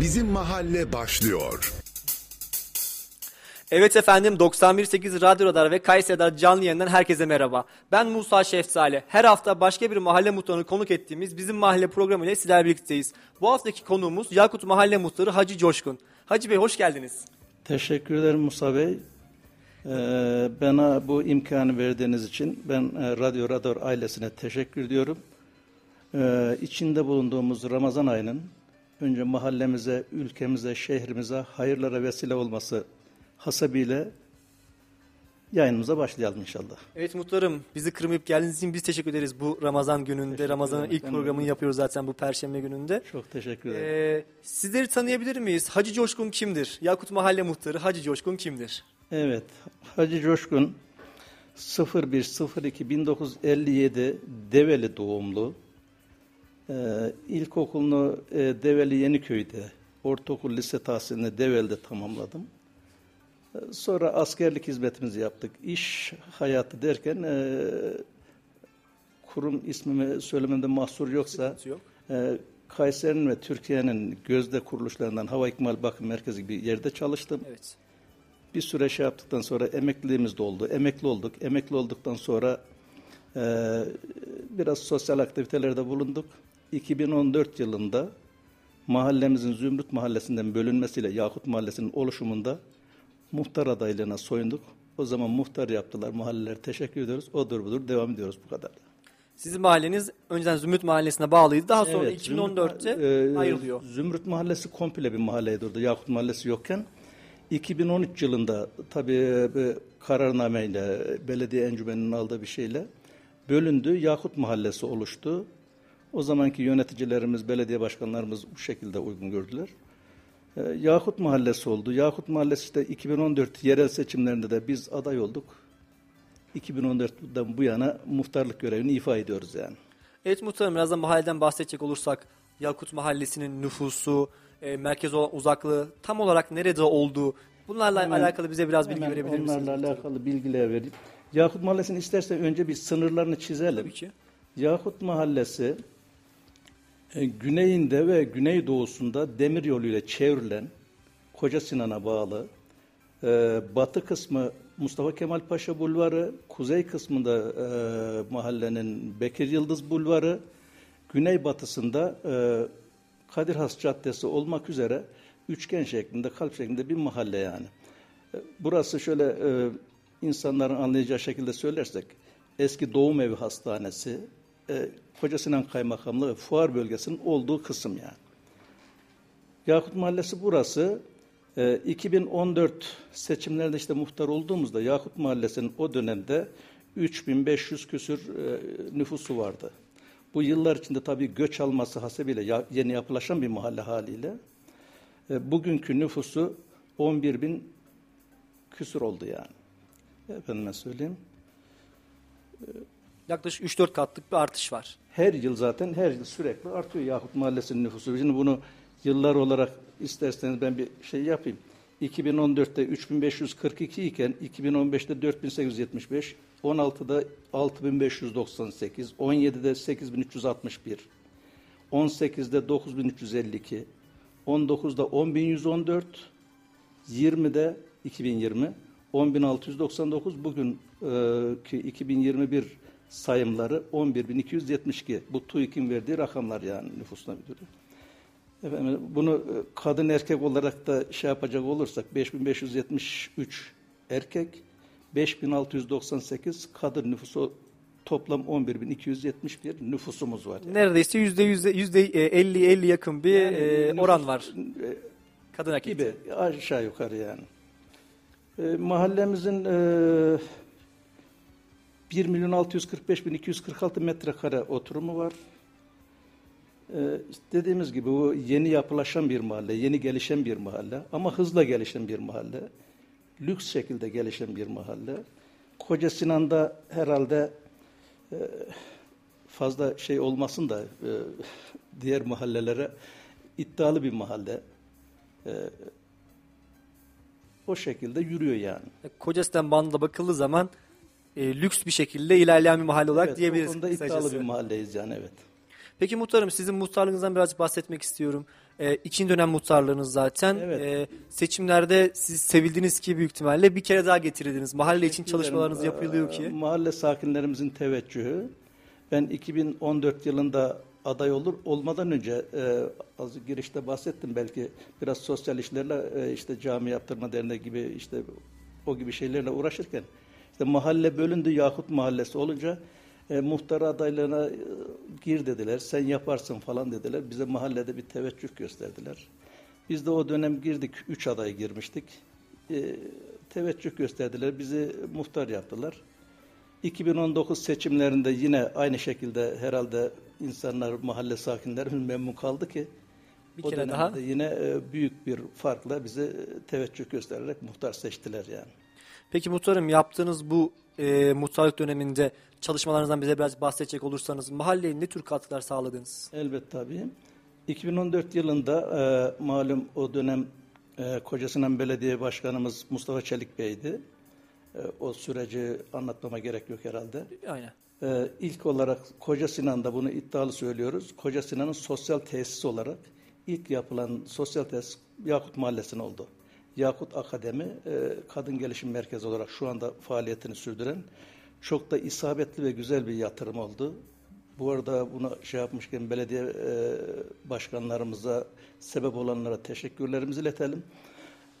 Bizim Mahalle başlıyor. Evet efendim 91.8 Radyo Radar ve Kayseri'de canlı yayından herkese merhaba. Ben Musa Şeftali. Her hafta başka bir mahalle muhtarını konuk ettiğimiz bizim mahalle programı ile sizlerle birlikteyiz. Bu haftaki konuğumuz Yakut Mahalle Muhtarı Hacı Coşkun. Hacı Bey hoş geldiniz. Teşekkür ederim Musa Bey. Ee, bana bu imkanı verdiğiniz için ben e, Radyo Radar ailesine teşekkür ediyorum. Ee, içinde bulunduğumuz Ramazan ayının önce mahallemize, ülkemize, şehrimize hayırlara vesile olması hasebiyle yayınımıza başlayalım inşallah. Evet muhtarım bizi kırmayıp geldiğiniz için biz teşekkür ederiz bu Ramazan gününde. Ramazan'ın ilk programını yapıyoruz zaten bu perşembe gününde. Çok teşekkür ederim. Ee, sizleri tanıyabilir miyiz? Hacı Coşkun kimdir? Yakut Mahalle Muhtarı Hacı Coşkun kimdir? Evet, Hacı Coşkun 01-02-1957 Develi doğumlu. Ee, ilkokulunu e, Develi Yeniköy'de, ortaokul lise tahsilini Develi'de tamamladım. Ee, Sonra askerlik hizmetimizi yaptık. İş hayatı derken e, kurum ismimi söylememde mahsur yoksa yok. e, Kayseri'nin ve Türkiye'nin gözde kuruluşlarından Hava İkmal Bakım Merkezi gibi yerde çalıştım. Evet. Bir süre şey yaptıktan sonra emekliliğimiz de oldu. Emekli olduk. Emekli olduktan sonra e, biraz sosyal aktivitelerde bulunduk. 2014 yılında mahallemizin Zümrüt Mahallesi'nden bölünmesiyle Yakut Mahallesi'nin oluşumunda muhtar adaylığına soyunduk. O zaman muhtar yaptılar. Mahalleler teşekkür ediyoruz. Odur budur devam ediyoruz bu kadar. Sizin mahalleniz önceden Zümrüt Mahallesi'ne bağlıydı. Daha sonra Evet, 2014'te Zümrüt, e, ayrılıyor. Zümrüt Mahallesi komple bir mahalleydi orada. Yakut Mahallesi yokken. 2013 yılında tabii bir kararnameyle, belediye encümeninin aldığı bir şeyle bölündü. Yakut Mahallesi oluştu. O zamanki yöneticilerimiz, belediye başkanlarımız bu şekilde uygun gördüler. E, Yakut Mahallesi oldu. Yakut Mahallesi işte 2014 yerel seçimlerinde de biz aday olduk. 2014'ten bu yana muhtarlık görevini ifa ediyoruz yani. Evet muhtarım biraz da mahalleden bahsedecek olursak Yakut Mahallesi'nin nüfusu, e, merkez olan uzaklığı tam olarak nerede olduğu bunlarla Hemen- alakalı bize biraz bilgi verebilir misiniz? Onlarla alakalı bilgiler vereyim. Yakut Mahallesi'ni istersen önce bir sınırlarını çizelim. Tabii ki. Yakut Mahallesi güneyinde ve güneydoğusunda demir yoluyla çevrilen Koca Sinan'a bağlı e, batı kısmı Mustafa Kemal Paşa Bulvarı, kuzey kısmında e, mahallenin Bekir Yıldız Bulvarı, güneybatısında e, Kadir Has Caddesi olmak üzere üçgen şeklinde, kalp şeklinde bir mahalle yani. E, Burası şöyle e, insanların anlayacağı şekilde söylersek, eski doğum evi hastanesi, e, Koca Sinan Kaymakamlığı ve Fuar bölgesinin olduğu kısım yani. Yakut Mahallesi burası. Ee, 2014 seçimlerinde işte muhtar olduğumuzda Yakut Mahallesi'nin o dönemde 3500 küsür e, nüfusu vardı. Bu yıllar içinde tabii göç alması hasebiyle ya- yeni yapılaşan bir mahalle haliyle e, bugünkü nüfusu 11 bin küsür oldu yani. Efendime söyleyeyim. Yaklaşık 3-4 katlık bir artış var. Her yıl zaten her yıl sürekli artıyor Yakut Mahallesi'nin nüfusu. Şimdi bunu yıllar olarak isterseniz ben bir şey yapayım. 2014'te 3542 iken 2015'te 4875, 16'da 6598, 17'de 8361, 18'de 9352, 19'da 10114, 20'de 2020 10699 bugünkü 2021 sayımları 11272. Bu TÜİK'in verdiği rakamlar yani nüfusuna müdürü. Efendim, bunu e, kadın erkek olarak da şey yapacak olursak 5573 erkek, 5698 kadın nüfusu toplam 11271 nüfusumuz var. Yani. Neredeyse yüzde yüzde yüzde 50-50 yakın bir Yani e, nüfus- oran var. e, Kadın erkek. gibi aşağı yukarı yani. E, mahallemizin e, 1 milyon 645 bin 246 metrekare oturumu var. E, işte dediğimiz gibi bu yeni yapılaşan bir mahalle, yeni gelişen bir mahalle ama hızla gelişen bir mahalle. Lüks şekilde gelişen bir mahalle. Koca Sinan'da herhalde e, fazla şey olmasın da e, diğer mahallelere iddialı bir mahalle. E, o şekilde yürüyor yani. Kocasinan bandına bakıldığı zaman e, lüks bir şekilde ilerleyen bir mahalle olarak Evet, diyebiliriz. konuda iddialı kısacası. bir mahalleyiz yani evet. Peki muhtarım sizin muhtarlığınızdan biraz bahsetmek istiyorum. Ee, ikinci dönem muhtarlığınız zaten. Evet. Ee, seçimlerde siz sevildiniz ki büyük ihtimalle bir kere daha getirildiniz. Mahalle için çalışmalarınız yapılıyor ki. Mahalle sakinlerimizin teveccühü. Ben 2014 yılında aday olur olmadan önce e, az girişte bahsettim belki biraz sosyal işlerle e, işte cami yaptırma derneği gibi işte o gibi şeylerle uğraşırken işte mahalle bölündü Yakut Mahallesi olunca e, muhtar adaylığına e, gir dediler. Sen yaparsın falan dediler. Bize mahallede bir teveccüh gösterdiler. Biz de o dönem girdik. Üç aday girmiştik. E, teveccüh gösterdiler. Bizi muhtar yaptılar. 2019 seçimlerinde yine aynı şekilde herhalde insanlar, mahalle sakinleri memnun kaldı ki Bir o kere daha. yine e, büyük bir farkla bize teveccüh göstererek muhtar seçtiler yani. Peki muhtarım yaptığınız bu e, muhtarlık döneminde çalışmalarınızdan bize biraz bahsedecek olursanız mahalleye ne tür katkılar sağladınız? Elbet tabii. 2014 yılında e, malum o dönem e, Kocasinan Belediye Başkanımız Mustafa Çelik Bey'di. E, o süreci anlatmama gerek yok herhalde. Aynen. Ee, ilk olarak Koca Sinan'da bunu iddialı söylüyoruz. Koca Sinan'ın sosyal tesis olarak ilk yapılan sosyal tesis Yakut Mahallesi'ne oldu. Yakut Akademi e, Kadın Gelişim Merkezi olarak şu anda faaliyetini sürdüren çok da isabetli ve güzel bir yatırım oldu. Bu arada bunu şey yapmışken belediye e, başkanlarımıza, sebep olanlara teşekkürlerimizi iletelim.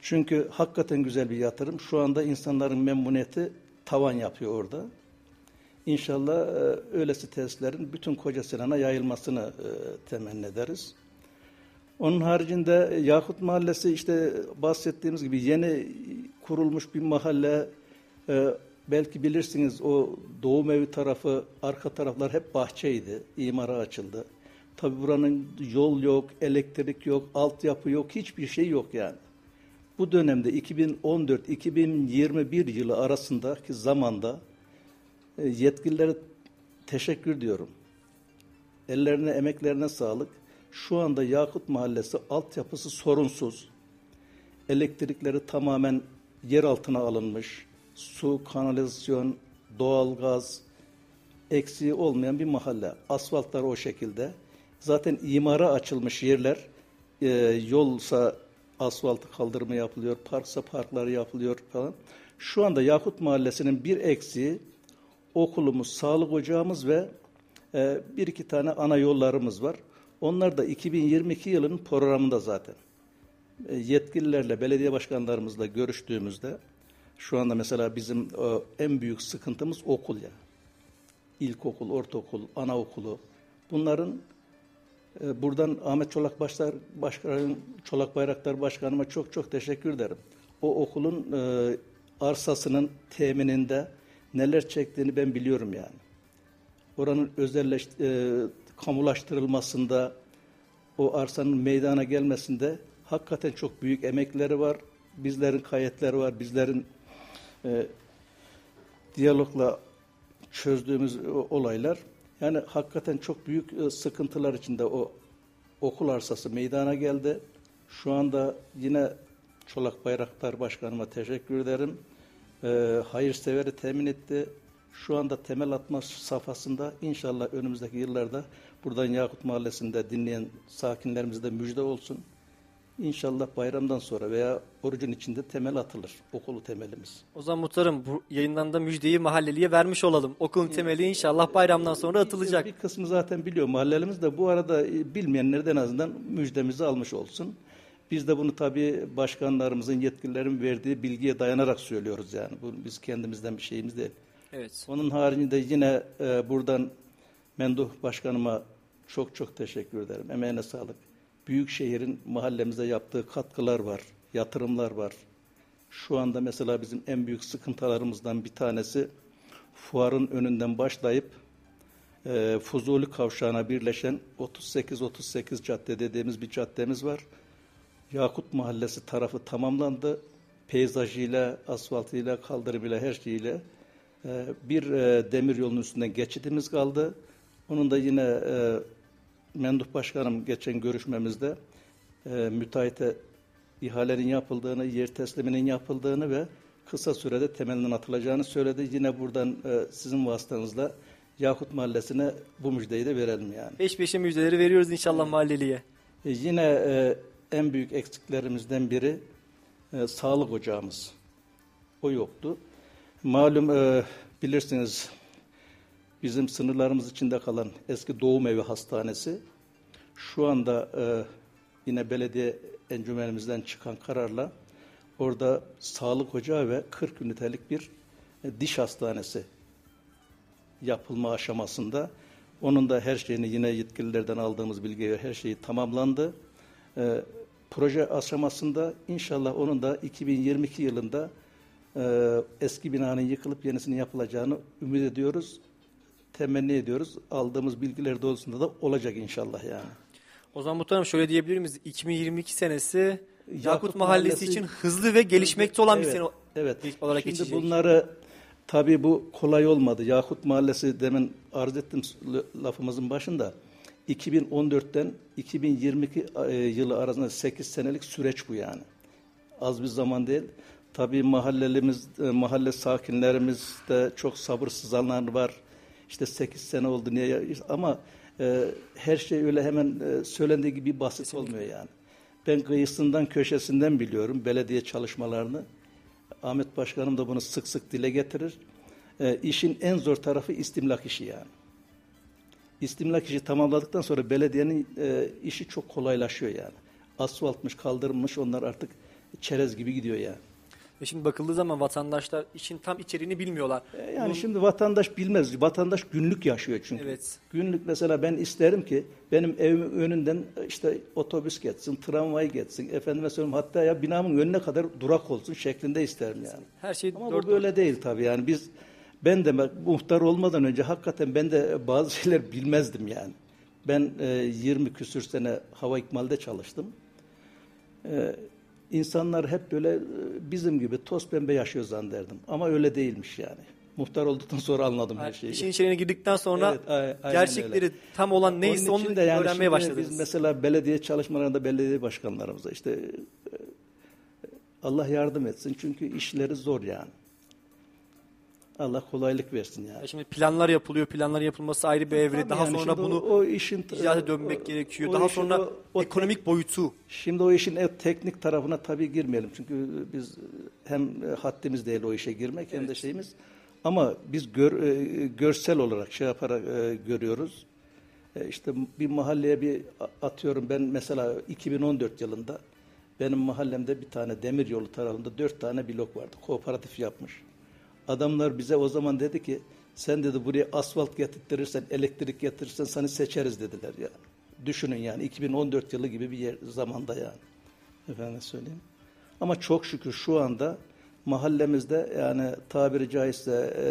Çünkü hakikaten güzel bir yatırım. Şu anda insanların memnuniyeti tavan yapıyor orada. İnşallah e, öylesi tesislerin bütün Koca yayılmasını e, temenni ederiz. Onun haricinde Yakut Mahallesi işte bahsettiğimiz gibi yeni kurulmuş bir mahalle. E, belki bilirsiniz o doğum evi tarafı, arka taraflar hep bahçeydi. İmara açıldı. Tabi buranın yol yok, elektrik yok, altyapı yok, hiçbir şey yok yani. Bu dönemde 2014-2021 yılı arasındaki zamanda e, yetkililere teşekkür diyorum. Ellerine, emeklerine sağlık. Şu anda Yakut Mahallesi altyapısı sorunsuz. Elektrikleri tamamen yer altına alınmış. Su, kanalizasyon, doğalgaz eksiği olmayan bir mahalle. Asfaltlar o şekilde. Zaten imara açılmış yerler. E, yolsa asfaltı kaldırımı yapılıyor, parksa parkları yapılıyor falan. Şu anda Yakut Mahallesi'nin bir eksiği okulumuz, sağlık ocağımız ve e, bir iki tane ana yollarımız var. Onlar da 2022 yılının programında zaten. E, yetkililerle, belediye başkanlarımızla görüştüğümüzde şu anda mesela bizim e, en büyük sıkıntımız okul ya. İlkokul, ortaokul, anaokulu. Bunların e, buradan Ahmet Çolak Başlar, Başkan, Çolak Bayraktar Başkanıma çok çok teşekkür ederim. O okulun arsasının temininde neler çektiğini ben biliyorum yani. Oranın özelleş, e, kamulaştırılmasında, o arsanın meydana gelmesinde hakikaten çok büyük emekleri var. Bizlerin kayıtları var, bizlerin e, diyalogla çözdüğümüz olaylar. Yani hakikaten çok büyük e, sıkıntılar içinde o okul arsası meydana geldi. Şu anda yine Çolak Bayraktar Başkanıma teşekkür ederim. E, hayırseveri temin etti. Şu anda temel atma safhasında inşallah önümüzdeki yıllarda buradan Yakut Mahallesi'nde dinleyen sakinlerimize de müjde olsun. İnşallah bayramdan sonra veya orucun içinde temel atılır. Okulu temelimiz. O zaman muhtarım bu yayından da müjdeyi mahalleliye vermiş olalım. Okulun temeli inşallah bayramdan sonra atılacak. Bir kısmı zaten biliyor mahallelimiz de bu arada e, bilmeyenler de en azından müjdemizi almış olsun. Biz de bunu tabii başkanlarımızın, yetkililerin verdiği bilgiye dayanarak söylüyoruz yani. Bu biz kendimizden bir şeyimiz değil. Evet. Onun haricinde yine e, buradan Menduh Başkanıma çok çok teşekkür ederim. Emeğine sağlık. Büyükşehir'in mahallemize yaptığı katkılar var, yatırımlar var. Şu anda mesela bizim en büyük sıkıntılarımızdan bir tanesi fuarın önünden başlayıp e, Fuzuli Kavşağı'na birleşen 38-38 cadde dediğimiz bir caddemiz var. Yakut Mahallesi tarafı tamamlandı. Peyzajıyla, asfaltıyla, kaldırımıyla, her şeyiyle. Ee, bir e, demir yolunun üstünden geçidimiz kaldı. Onun da yine e, Menduh Başkanım geçen görüşmemizde e, müteahhite ihalenin yapıldığını, yer tesliminin yapıldığını ve kısa sürede temelinin atılacağını söyledi. Yine buradan e, sizin vasıtanızla Yakut Mahallesi'ne bu müjdeyi de verelim yani. Peş peşe müjdeleri veriyoruz inşallah mahalleliye. E, yine e, en büyük eksiklerimizden biri e, sağlık ocağımız. O yoktu. Malum e, bilirsiniz bizim sınırlarımız içinde kalan eski doğum evi hastanesi şu anda e, yine belediye encümenimizden çıkan kararla orada sağlık ocağı ve 40 ünitelik bir e, diş hastanesi yapılma aşamasında. Onun da her şeyini yine yetkililerden aldığımız bilgiye her şeyi tamamlandı. Ee, proje aşamasında inşallah onun da 2022 yılında e, eski binanın yıkılıp yenisinin yapılacağını ümit ediyoruz. Temenni ediyoruz. Aldığımız bilgiler doğrultusunda da olacak inşallah yani. O zaman muhtarım şöyle diyebilir miyiz? 2022 senesi Yakut, Yakut Mahallesi, Mahallesi- için hızlı ve gelişmekte olan bir Evet, sene evet. olarak Şimdi geçecek. bunları tabii bu kolay olmadı. Yakut Mahallesi demin arz ettim lafımızın başında. 2014'ten 2022 e, yılı arasında 8 senelik süreç bu yani. Az bir zaman değil. Tabii mahallelimiz, e, mahalle sakinlerimiz de çok sabırsızlanlar var. İşte 8 sene oldu niye? Ama e, her şey öyle hemen e, söylendiği gibi basit olmuyor yani. Ben kıyısından köşesinden biliyorum belediye çalışmalarını. Ahmet Başkanım da bunu sık sık dile getirir. E, işin en zor tarafı istimlak işi yani. İstimlak işi tamamladıktan sonra belediyenin e, işi çok kolaylaşıyor yani. Asfaltmış, kaldırılmış onlar artık çerez gibi gidiyor yani. Ve şimdi bakıldığı zaman vatandaşlar işin tam içeriğini bilmiyorlar. E, Yani şimdi vatandaş bilmez. Vatandaş günlük yaşıyor çünkü. Evet. Günlük mesela ben isterim ki benim evimin önünden e, işte otobüs geçsin, tramvay geçsin. Efendime söyleyeyim hatta ya binamın önüne kadar durak olsun şeklinde isterim yani. Her şey Ama dört bu böyle değil tabii yani biz ben de muhtar olmadan önce hakikaten ben de bazı şeyler bilmezdim yani. Ben e, 20 küsür sene hava ikmalde çalıştım. E, insanlar hep böyle e, bizim gibi toz pembe yaşıyor zannederdim. Ama öyle değilmiş yani. Muhtar olduktan sonra anladım her şeyi. İşin içeriğine girdikten sonra Evet, gerçekleri öyle. tam olan neyse Onun onu de yani öğrenmeye başladınız. Biz mesela belediye çalışmalarında belediye başkanlarımıza işte e, Allah yardım etsin çünkü işleri zor yani. Allah kolaylık versin yani. Ya Şimdi planlar yapılıyor. Planların yapılması ayrı bir evre. Tabii Daha yani sonra bunu o, o işin icraata dönmek o- gerekiyor. o Daha işin sonra o- o ekonomik boyutu. Şimdi o işin e, teknik tarafına tabii girmeyelim. Çünkü biz hem e, haddimiz değil o işe girmek hem de şeyimiz. Ama biz gör, e, görsel olarak şey yaparak e, görüyoruz. E, işte bir mahalleye bir atıyorum ben mesela 2014 yılında benim mahallemde bir tane demir yolu tarafında dört tane blok vardı. Kooperatif yapmış. Adamlar bize o zaman dedi ki sen dedi buraya asfalt getirtirirsen, elektrik getirirsen seni seçeriz dediler yani. Düşünün yani 2014 yılı gibi bir yer, zamanda yani. Efendim söyleyeyim. Ama çok şükür şu anda mahallemizde yani tabiri caizse e,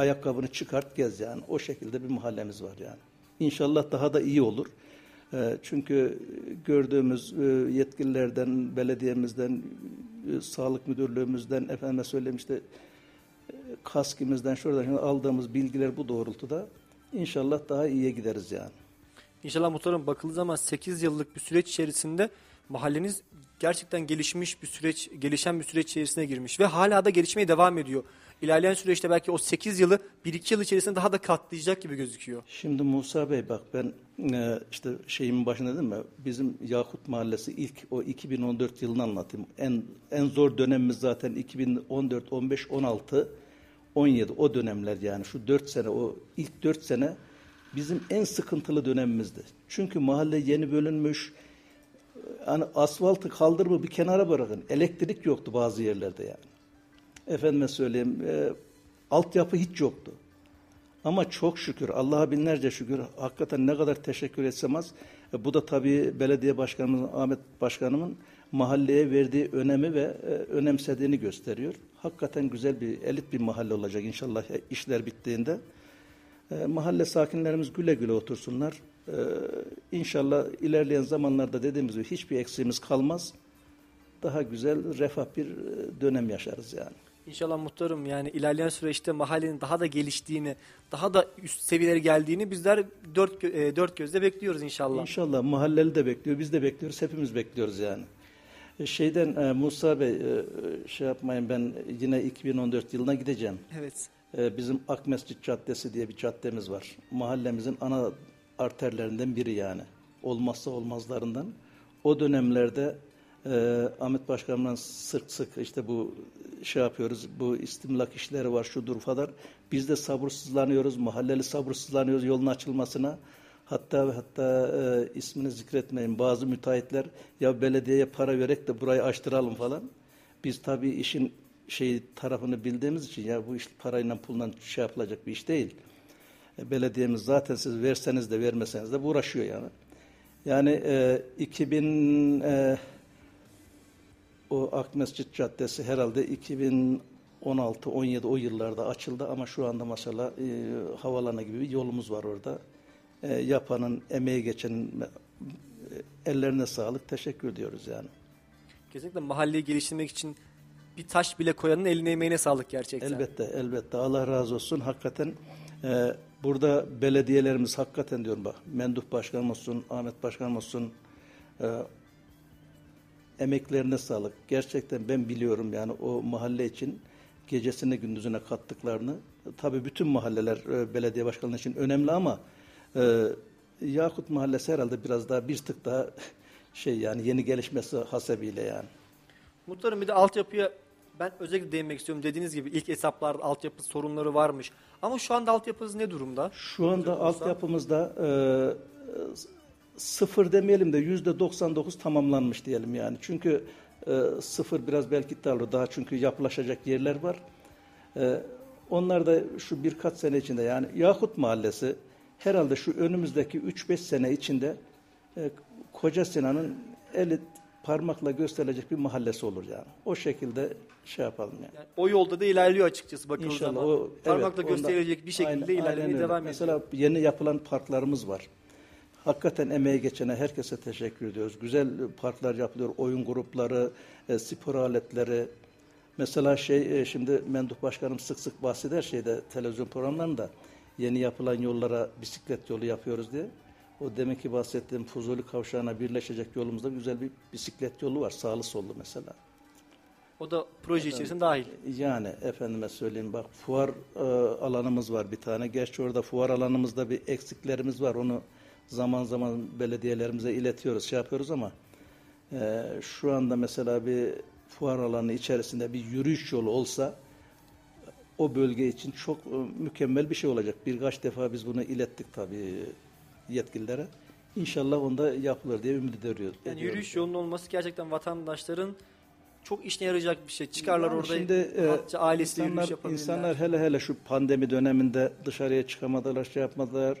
ayakkabını çıkart gez yani. O şekilde bir mahallemiz var yani. İnşallah daha da iyi olur. E, çünkü gördüğümüz e, yetkililerden, belediyemizden, e, sağlık müdürlüğümüzden, efendime söyleyeyim işte kaskimizden şuradan şuradan aldığımız bilgiler bu doğrultuda inşallah daha iyiye gideriz yani. İnşallah muhtarım bakıldığı zaman 8 yıllık bir süreç içerisinde mahalleniz gerçekten gelişmiş bir süreç, gelişen bir süreç içerisine girmiş ve hala da gelişmeye devam ediyor. İlerleyen süreçte belki o 8 yılı 1-2 yıl içerisinde daha da katlayacak gibi gözüküyor. Şimdi Musa Bey bak ben e, işte şeyimin başında dedim ya bizim Yakut Mahallesi ilk o 2014 yılını anlatayım. En en zor dönemimiz zaten 2014, 15, 16, 17 o dönemler yani şu 4 sene o ilk 4 sene bizim en sıkıntılı dönemimizdi. Çünkü mahalle yeni bölünmüş. Hani asfaltı kaldırımı bir kenara bırakın. Elektrik yoktu bazı yerlerde yani. Efendime söyleyeyim e, altyapı hiç yoktu. Ama çok şükür, Allah'a binlerce şükür, hakikaten ne kadar teşekkür etsem az. E, bu da tabii belediye başkanımız Ahmet Başkanımın mahalleye verdiği önemi ve e, önemsediğini gösteriyor. Hakikaten güzel bir, elit bir mahalle olacak inşallah e, işler bittiğinde. E, mahalle sakinlerimiz güle güle otursunlar. E, inşallah ilerleyen zamanlarda dediğimiz gibi hiçbir eksiğimiz kalmaz. Daha güzel, refah bir e, dönem yaşarız yani. İnşallah muhtarım yani ilerleyen süreçte mahallenin daha da geliştiğini, daha da üst seviyelere geldiğini bizler dört, e, dört gözle bekliyoruz inşallah. İnşallah mahalleli de bekliyor, biz de bekliyoruz, hepimiz bekliyoruz yani. E, Şeyden e, Musa Bey e, şey yapmayın ben yine 2014 yılına gideceğim. Evet. e, bizim Akmescit Caddesi diye bir caddemiz var. Mahallemizin ana arterlerinden biri yani. Olmazsa olmazlarından. O dönemlerde e, Ahmet Başkan'la sık sık işte bu şey yapıyoruz, bu istimlak işleri var, şudur falan. Biz de sabırsızlanıyoruz, mahalleli sabırsızlanıyoruz yolun açılmasına. Hatta hatta e, ismini zikretmeyin bazı müteahhitler ya belediyeye para vererek de burayı açtıralım falan. Biz tabii işin şey tarafını bildiğimiz için ya bu iş parayla pulla şey yapılacak bir iş değil. E, belediyemiz zaten siz verseniz de vermeseniz de uğraşıyor yani. Yani e, 2000 e, o Akmescit Caddesi herhalde 2016-17 o yıllarda açıldı ama şu anda mesela e, havalana gibi bir yolumuz var orada. E, yapanın, emeği geçenin e, ellerine sağlık. Teşekkür ediyoruz yani. Kesinlikle mahalleyi geliştirmek için bir taş bile koyanın eline emeğine sağlık gerçekten. Elbette, elbette. Allah razı olsun. Hakikaten e, burada belediyelerimiz hakikaten diyorum bak, Menduh Başkanım olsun, Ahmet Başkanım olsun, e, emeklerine sağlık. Gerçekten ben biliyorum yani o mahalle için gecesine gündüzüne kattıklarını. Tabii bütün mahalleler e, belediye başkanlığı için önemli ama e, Yakut Mahallesi herhalde biraz daha bir tık daha şey yani yeni gelişmesi hasebiyle yani. Muhtarım bir de altyapıya ben özellikle değinmek istiyorum. Dediğiniz gibi ilk hesaplarda altyapı sorunları varmış. Ama şu anda altyapınız ne durumda? Şu anda altyapımızda e, sıfır demeyelim de yüzde 99 tamamlanmış diyelim yani. Çünkü e, sıfır biraz belki iddialı daha çünkü yapılaşacak yerler var. E, onlar da şu birkaç sene içinde yani Yakut Mahallesi herhalde şu önümüzdeki 3-5 sene içinde e, Koca Sinan'ın eli parmakla gösterilecek bir mahallesi olur yani. O şekilde şey yapalım yani. Yani o yolda da ilerliyor açıkçası bakıldığı İnşallah zaman. o Parmakla evet, gösterilecek onda- bir şekilde aynen- ilerlemeye aynen öyle. devam ediyor. Mesela yeni yapılan parklarımız var. Hakikaten emeği geçene herkese teşekkür ediyoruz. Güzel parklar yapılıyor, oyun grupları, e, spor aletleri. Mesela şey e, şimdi Menduh Başkanım sık sık bahseder şeyde televizyon programlarında yeni yapılan yollara bisiklet yolu yapıyoruz diye. O demek ki bahsettiğim Fuzuli Kavşağı'na birleşecek yolumuzda güzel bir bisiklet yolu var. Sağlı sollu mesela. O da proje içerisinde dahil. Yani efendime söyleyeyim bak fuar e, alanımız var bir tane. Gerçi orada fuar alanımızda bir eksiklerimiz var. Onu zaman zaman belediyelerimize iletiyoruz, şey yapıyoruz ama e, şu anda mesela bir fuar alanı içerisinde bir yürüyüş yolu olsa o bölge için çok e, mükemmel bir şey olacak. Birkaç defa biz bunu ilettik tabii yetkililere. İnşallah onda yapılır diye ümit ediyoruz. Yani yürüyüş yolunun olması gerçekten vatandaşların çok işine yarayacak bir şey. Çıkarlar Yani orada şimdi e, rahatça ailesiyle insanlar, yürüyüş yapabilirler. insanlar hele hele şu pandemi döneminde dışarıya çıkamadılar, şey yapmadılar.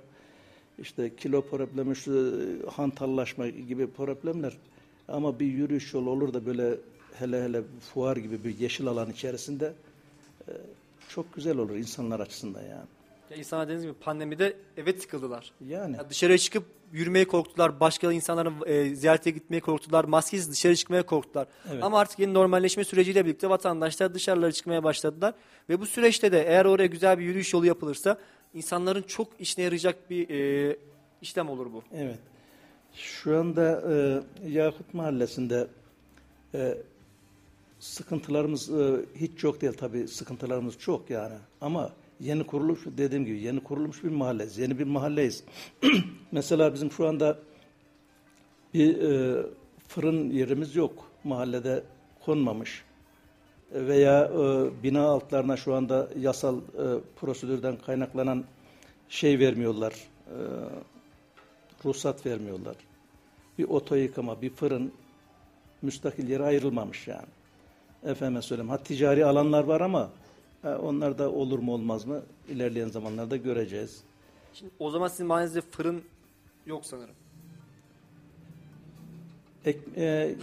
İşte kilo problemi, şu hantallaşma gibi problemler. Ama bir yürüyüş yolu olur da böyle hele hele fuar gibi bir yeşil alan içerisinde e, çok güzel olur insanlar açısından yani. Ya insanlar dediğiniz gibi pandemide eve tıkıldılar. Yani Ya dışarıya çıkıp yürümeye korktular. Başka insanların e, ziyarete gitmeye korktular. Maskesiz dışarı çıkmaya korktular. Evet. Ama artık yeni normalleşme süreciyle birlikte vatandaşlar dışarılara çıkmaya başladılar. Ve bu süreçte de eğer oraya güzel bir yürüyüş yolu yapılırsa insanların çok işine yarayacak bir e, işlem olur bu. Evet. Şu anda e, Yakut Mahallesi'nde e, sıkıntılarımız e, hiç çok değil tabii sıkıntılarımız çok yani ama yeni kurulmuş dediğim gibi yeni kurulmuş bir mahalleyiz. Yeni bir mahalleyiz. Mesela bizim şu anda bir e, fırın yerimiz yok. Mahallede konmamış. E, Veya e, bina altlarına şu anda yasal e, prosedürden kaynaklanan şey vermiyorlar. E, ruhsat vermiyorlar. Bir oto yıkama, bir fırın müstakil yere ayrılmamış yani. Efendim söyleyeyim. Ha ticari alanlar var ama ha, onlar da olur mu olmaz mı ilerleyen zamanlarda göreceğiz. Şimdi o zaman sizin mahallenizde fırın yok sanırım. Ek, e,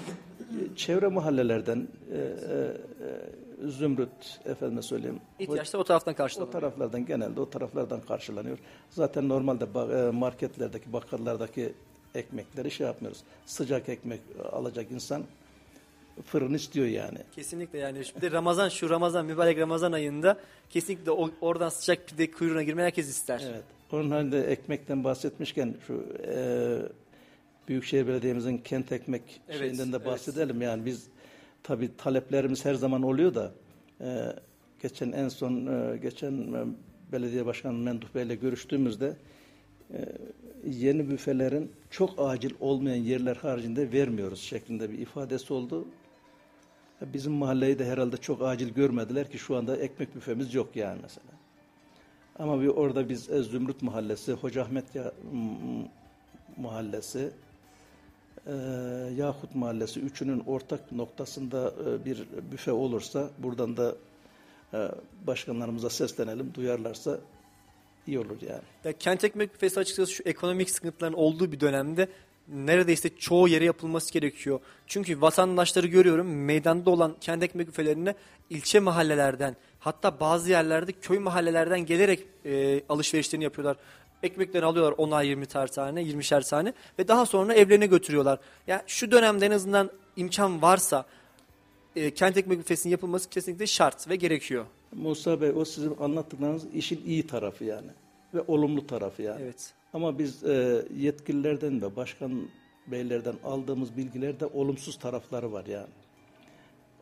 çevre mahallelerden e, e, e, Zümrüt efendime söyleyeyim. İhtiyaçlar o taraftan O karşılanıyor. taraflardan genelde o taraflardan karşılanıyor. Zaten normalde e, marketlerdeki, bakkallardaki ekmekleri şey yapmıyoruz. Sıcak ekmek alacak insan fırın istiyor yani. Kesinlikle yani de Ramazan şu Ramazan mübarek Ramazan ayında kesinlikle o, oradan sıcak pide kuyruğuna girmeyi herkes ister. Evet. Onun halinde ekmekten bahsetmişken şu e, Büyükşehir Belediye'mizin kent ekmek Evet, şeyinden de evet. bahsedelim. Yani biz tabii taleplerimiz her zaman oluyor da e, geçen en son e, geçen e, belediye başkanı Menduh Bey ile görüştüğümüzde e, yeni büfelerin çok acil olmayan yerler haricinde vermiyoruz şeklinde bir ifadesi oldu. Bizim mahalleyi de herhalde çok acil görmediler ki şu anda ekmek büfemiz yok yani mesela. Ama bir orada biz e, Zümrüt Mahallesi, Hoca Ahmet ya, Mahallesi, e, Yahut Mahallesi üçünün ortak noktasında e, bir büfe olursa buradan da e, başkanlarımıza seslenelim, duyarlarsa iyi olur yani. Ya kent ekmek büfesi açıkçası şu ekonomik sıkıntıların olduğu bir dönemde neredeyse çoğu yere yapılması gerekiyor. Çünkü vatandaşları görüyorum meydanda olan kent ekmek büfelerine ilçe mahallelerden hatta bazı yerlerde köy mahallelerden gelerek e, alışverişlerini yapıyorlar. Ekmeklerini alıyorlar 10'ar 20 tane, 20'şer tane ve daha sonra evlerine götürüyorlar. Yani şu dönemde en azından imkan varsa e, kent ekmek büfesinin yapılması kesinlikle şart ve gerekiyor. Musa Bey o sizin anlattıklarınız işin iyi tarafı yani ve olumlu tarafı yani. Evet. Ama biz e, yetkililerden ve başkan beylerden aldığımız bilgilerde olumsuz tarafları var yani.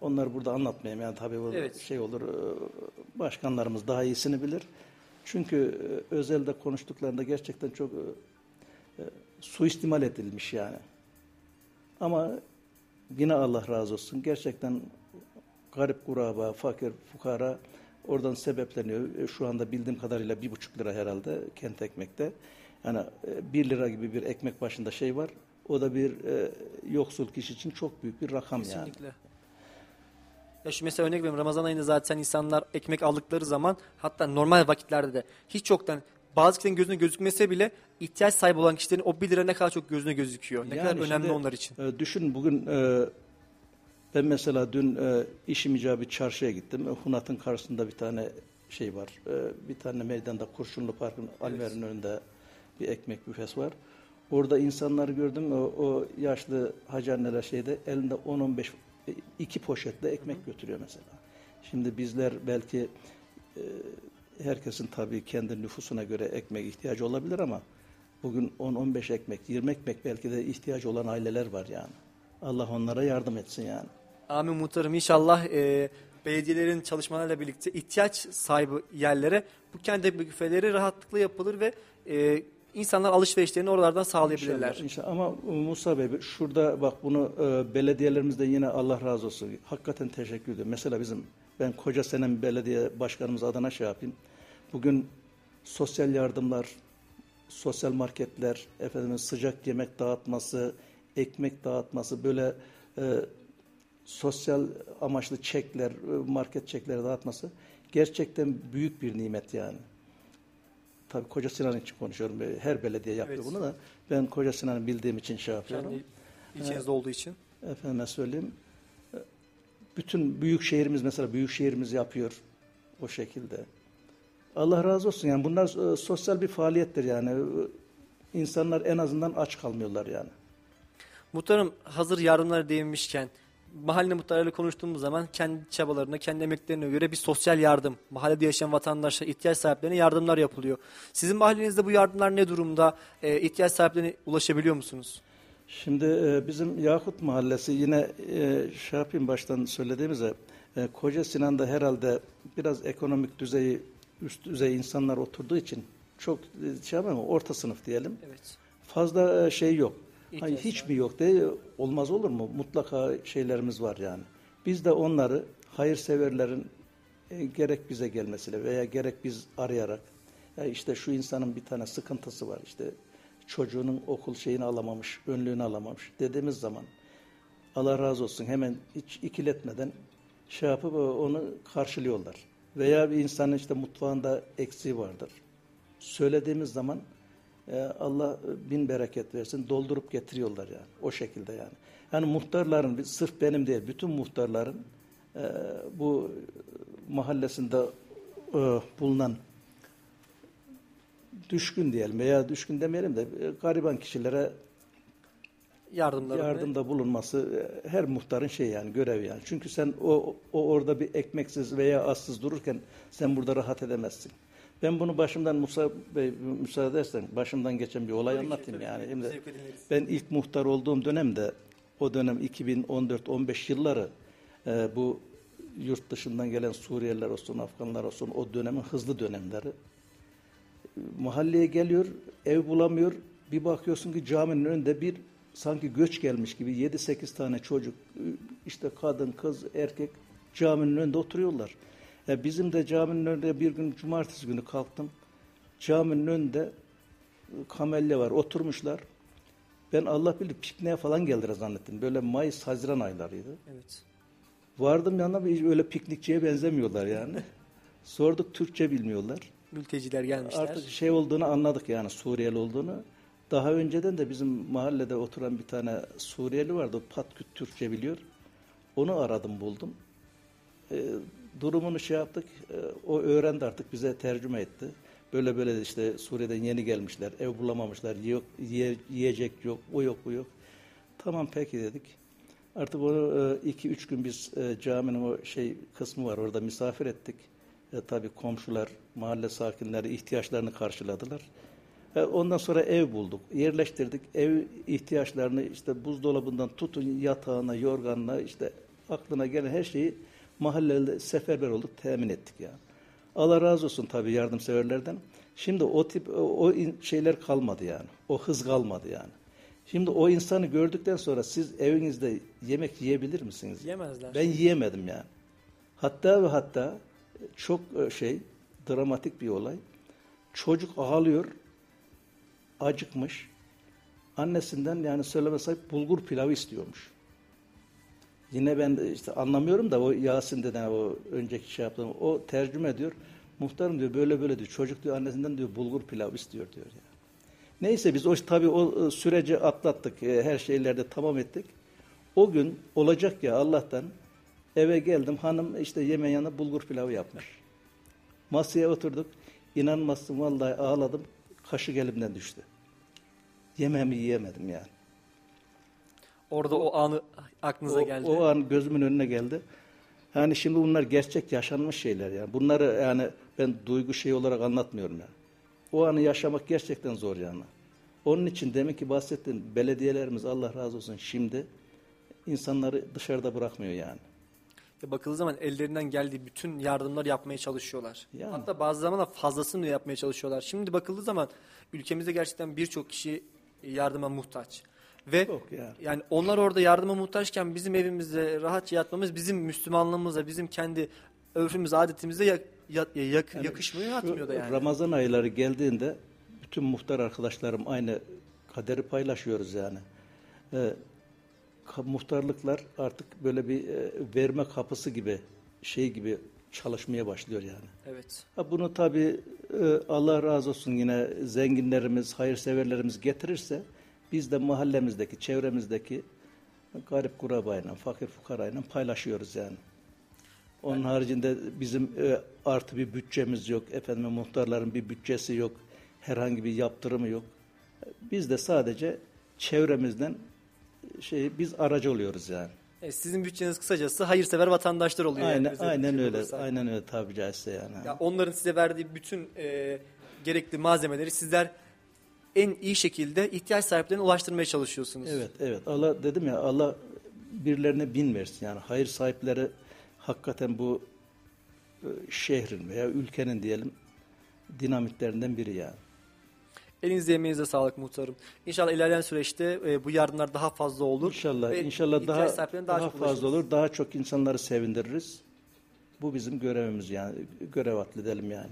Onları burada anlatmayayım yani tabii burada Evet. şey olur e, başkanlarımız daha iyisini bilir. Çünkü e, özelde konuştuklarında gerçekten çok e, e, suistimal edilmiş yani. Ama yine Allah razı olsun. Gerçekten garip kuraba, fakir, fukara oradan sebepleniyor. Şu anda bildiğim kadarıyla bir buçuk lira herhalde kent ekmekte. Yani bir lira gibi bir ekmek başında şey var. O da bir e, yoksul kişi için çok büyük bir rakam yani. Ya şu mesela örnek veriyorum Ramazan ayında zaten insanlar ekmek aldıkları zaman hatta normal vakitlerde de hiç yoktan bazı kişilerin gözüne gözükmese bile ihtiyaç sahibi olan kişilerin o 1 lira ne kadar çok gözüne gözüküyor. Ne Yani kadar önemli şimdi, onlar için. e, düşün bugün e, ben mesela dün e, işim icabı çarşıya gittim. E, Hunat'ın karşısında bir tane şey var. E, bir tane meydanda Kurşunlu Park'ın Alver'in önünde bir ekmek büfesi var. Orada insanları gördüm. O, o yaşlı hacı anneler şeyde elinde 10-15 e, iki poşetle ekmek götürüyor mesela. Şimdi bizler belki e, herkesin tabii kendi nüfusuna göre ekmek ihtiyacı olabilir ama bugün 10-15 ekmek, 20 ekmek belki de ihtiyacı olan aileler var yani. Allah onlara yardım etsin yani. Amin muhtarım inşallah e, belediyelerin çalışmalarıyla birlikte ihtiyaç sahibi yerlere bu ekmek büfeleri rahatlıkla yapılır ve e, insanlar alışverişlerini oralardan sağlayabilirler. İnşallah, inşallah. Ama Musa Bey şurada bak bunu e, belediyelerimizde yine Allah razı olsun. Hakikaten teşekkür ediyorum. Mesela bizim ben koca senem belediye başkanımız adına şey yapayım. Bugün sosyal yardımlar, sosyal marketler, efendim sıcak yemek dağıtması, ekmek dağıtması böyle e, sosyal amaçlı çekler, e, market çekleri dağıtması gerçekten büyük bir nimet yani. Tabii Koca Sinan için konuşuyorum. Her belediye yapıyor Evet. bunu da. Ben Koca Sinan'ı bildiğim için şey yapıyorum. Kendi ilçenizde olduğu için. Efendime söyleyeyim. e, Bütün büyük şehrimiz mesela büyük şehrimiz yapıyor o şekilde. Allah razı olsun yani bunlar e, sosyal bir faaliyettir yani. E, İnsanlar en azından aç kalmıyorlar yani. Muhtarım hazır yardımlara değinmişken mahalle muhtarlarıyla konuştuğumuz zaman kendi çabalarına, kendi emeklerine göre bir sosyal yardım, mahallede yaşayan vatandaşlara, ihtiyaç sahiplerine yardımlar yapılıyor. Sizin mahallenizde bu yardımlar ne durumda? Ee, ihtiyaç sahiplerine ulaşabiliyor musunuz? Şimdi e, bizim Yakut Mahallesi yine e, şey yapayım baştan söylediğimizde e, Koca Sinan'da herhalde biraz ekonomik düzeyi üst düzey insanlar oturduğu için çok e, şey yapamam orta sınıf diyelim. Evet. Fazla e, şey yok. Hayır, hiç mi yok diye olmaz olur mu? Mutlaka şeylerimiz var yani. Biz de onları hayırseverlerin e, gerek bize gelmesiyle veya gerek biz arayarak ya işte şu insanın bir tane sıkıntısı var işte çocuğunun okul şeyini alamamış, önlüğünü alamamış dediğimiz zaman Allah razı olsun hemen hiç ikiletmeden şey yapıp e, onu karşılıyorlar. Veya bir insanın işte mutfağında eksiği vardır. Söylediğimiz zaman e, Allah bin bereket versin doldurup getiriyorlar yani o şekilde yani. Yani muhtarların sırf benim değil bütün muhtarların e, bu mahallesinde e, bulunan düşkün diyelim veya düşkün demeyelim de e, gariban kişilere Yardımlar. yardımda bulunması e, her muhtarın şey yani görevi yani. Çünkü sen o, o orada bir ekmeksiz veya azsız dururken sen burada rahat edemezsin. Ben bunu başımdan Musa Bey müsaade edersen başımdan geçen bir olay anlatayım yani. Şimdi ben ilk muhtar olduğum dönemde o dönem 2014-15 yılları e, bu yurt dışından gelen Suriyeliler olsun, Afganlar olsun o dönemin hızlı dönemleri. Mahalleye geliyor, ev bulamıyor. Bir bakıyorsun ki caminin önünde bir sanki göç gelmiş gibi 7-8 tane çocuk, işte kadın, kız, erkek caminin önünde oturuyorlar. Ya bizim de caminin önünde bir gün cumartesi günü kalktım. Caminin önünde kamelya var, oturmuşlar. Ben Allah bilir pikniğe falan geldiler zannettim. Böyle Mayıs, Haziran aylarıydı. Evet. Vardım yanına öyle piknikçiye benzemiyorlar yani. Sorduk Türkçe bilmiyorlar. Mülteciler gelmişler. Artık şey olduğunu anladık yani Suriyeli olduğunu. Daha önceden de bizim mahallede oturan bir tane Suriyeli vardı. Patküt Türkçe biliyor. Onu aradım buldum. E, durumunu şey yaptık. E, o öğrendi artık bize tercüme etti. Böyle böyle işte Suriye'den yeni gelmişler. Ev bulamamışlar. Yok, yiye, yiyecek yok. O yok bu yok. Tamam peki dedik. Artık onu e, iki üç gün biz e, caminin o şey kısmı var orada misafir ettik. E, tabii komşular, mahalle sakinleri ihtiyaçlarını karşıladılar. E, ondan sonra ev bulduk, yerleştirdik. Ev ihtiyaçlarını işte buzdolabından tutun yatağına, yorganına işte aklına gelen her şeyi mahallede seferber olduk, temin ettik yani. Allah razı olsun tabii yardımseverlerden. Şimdi o tip o, şeyler kalmadı yani. O hız kalmadı yani. Şimdi o insanı gördükten sonra siz evinizde yemek yiyebilir misiniz? Yemezler. Ben yiyemedim yani. Hatta ve hatta çok e, şey dramatik bir olay. Çocuk ağlıyor, acıkmış. Annesinden yani söyleme sahip bulgur pilavı istiyormuş. Yine ben işte anlamıyorum da o Yasin deden o önceki şey yaptığım o tercüme ediyor. Muhtarım diyor böyle böyle diyor. Çocuk diyor annesinden diyor bulgur pilav istiyor diyor ya. Neyse biz o tabii o e, süreci atlattık. E, her şeylerde tamam ettik. O gün olacak ya Allah'tan eve geldim. Hanım işte yemeğin yanına bulgur pilavı yapmış. Masaya oturduk. İnanmazsın vallahi ağladım. Kaşık elimden düştü. Yemeğimi yiyemedim yani. Orada o anı aklınıza O, geldi. o an gözümün önüne geldi. Yani şimdi bunlar gerçek yaşanmış şeyler yani. Bunları yani ben duygu şey olarak anlatmıyorum yani. O anı yaşamak gerçekten zor yani. Onun için demek ki bahsettiğim belediyelerimiz Allah razı olsun şimdi insanları dışarıda bırakmıyor yani. Ve bakıldığı zaman ellerinden geldiği bütün yardımlar yapmaya çalışıyorlar. Yani. Hatta bazı zamanlar fazlasını yapmaya çalışıyorlar. Şimdi bakıldığı zaman ülkemizde gerçekten birçok kişi yardıma muhtaç. Ve yani. onlar orada yardıma muhtaçken bizim evimizde rahatça yatmamız bizim Müslümanlığımıza, bizim kendi örfümüz, adetimize yak- yak- yak- Yani yakışmıyor, yatmıyor da yani. Ramazan ayları geldiğinde bütün muhtar arkadaşlarım aynı kaderi paylaşıyoruz yani. Ee, muhtarlıklar artık böyle bir e, verme kapısı gibi şey gibi çalışmaya başlıyor yani. Evet. Ha bunu tabii e, Allah razı olsun yine zenginlerimiz, hayırseverlerimiz getirirse biz de mahallemizdeki, çevremizdeki garip kurabayla, fakir fukarayla paylaşıyoruz yani. Onun haricinde bizim e, artı bir bütçemiz yok. Efendim muhtarların bir bütçesi yok. Herhangi bir yaptırımı yok. Biz de sadece çevremizden şey biz aracı oluyoruz yani. E, sizin bütçeniz kısacası hayırsever vatandaşlar oluyor. yani Aynen bize aynen öyle. olursak. Aynen öyle tabi caizse yani. Ya onların size verdiği bütün e, gerekli malzemeleri sizler en iyi şekilde ihtiyaç sahiplerine ulaştırmaya çalışıyorsunuz. Evet, evet. Allah dedim ya Allah birilerine bin versin. Yani hayır sahipleri hakikaten bu e, şehrin veya ülkenin diyelim dinamitlerinden biri yani. Elinize emeğinize sağlık muhtarım. İnşallah ilerleyen süreçte e, bu yardımlar daha fazla olur. İnşallah Ve inşallah daha daha, çok fazla ulaşırız. olur. Daha çok insanları sevindiririz. Bu bizim görevimiz yani. Görev atledelim yani.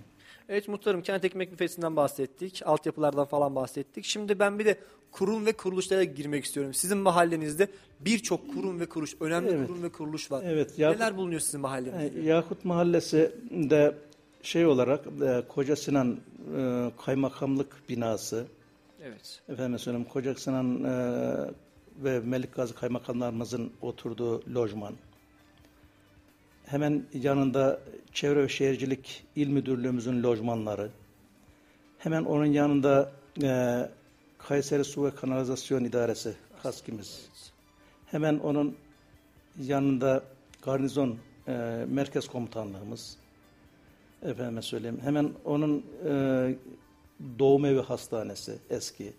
Evet muhtarım kent ekmek büfesinden bahsettik. Altyapılardan falan bahsettik. Şimdi ben bir de kurum ve kuruluşlara girmek istiyorum. Sizin mahallenizde birçok kurum ve kuruluş, önemli Evet. kurum ve kuruluş var. Evet, Yakup- Neler bulunuyor sizin mahallenizde? Yani Yakut Mahallesi'nde şey olarak e, Koca Sinan e, Kaymakamlık binası, Evet. efendim söyleyeyim Koca Sinan e, ve Melik Gazi Kaymakamlarımızın oturduğu lojman. Hemen yanında Çevre ve Şehircilik İl Müdürlüğümüzün lojmanları. Hemen onun yanında e, Kayseri Su ve Kanalizasyon İdaresi, KASKİ'miz. Hemen onun yanında garnizon e, merkez komutanlığımız. Efendime söyleyeyim. Hemen onun e, doğum evi hastanesi eski.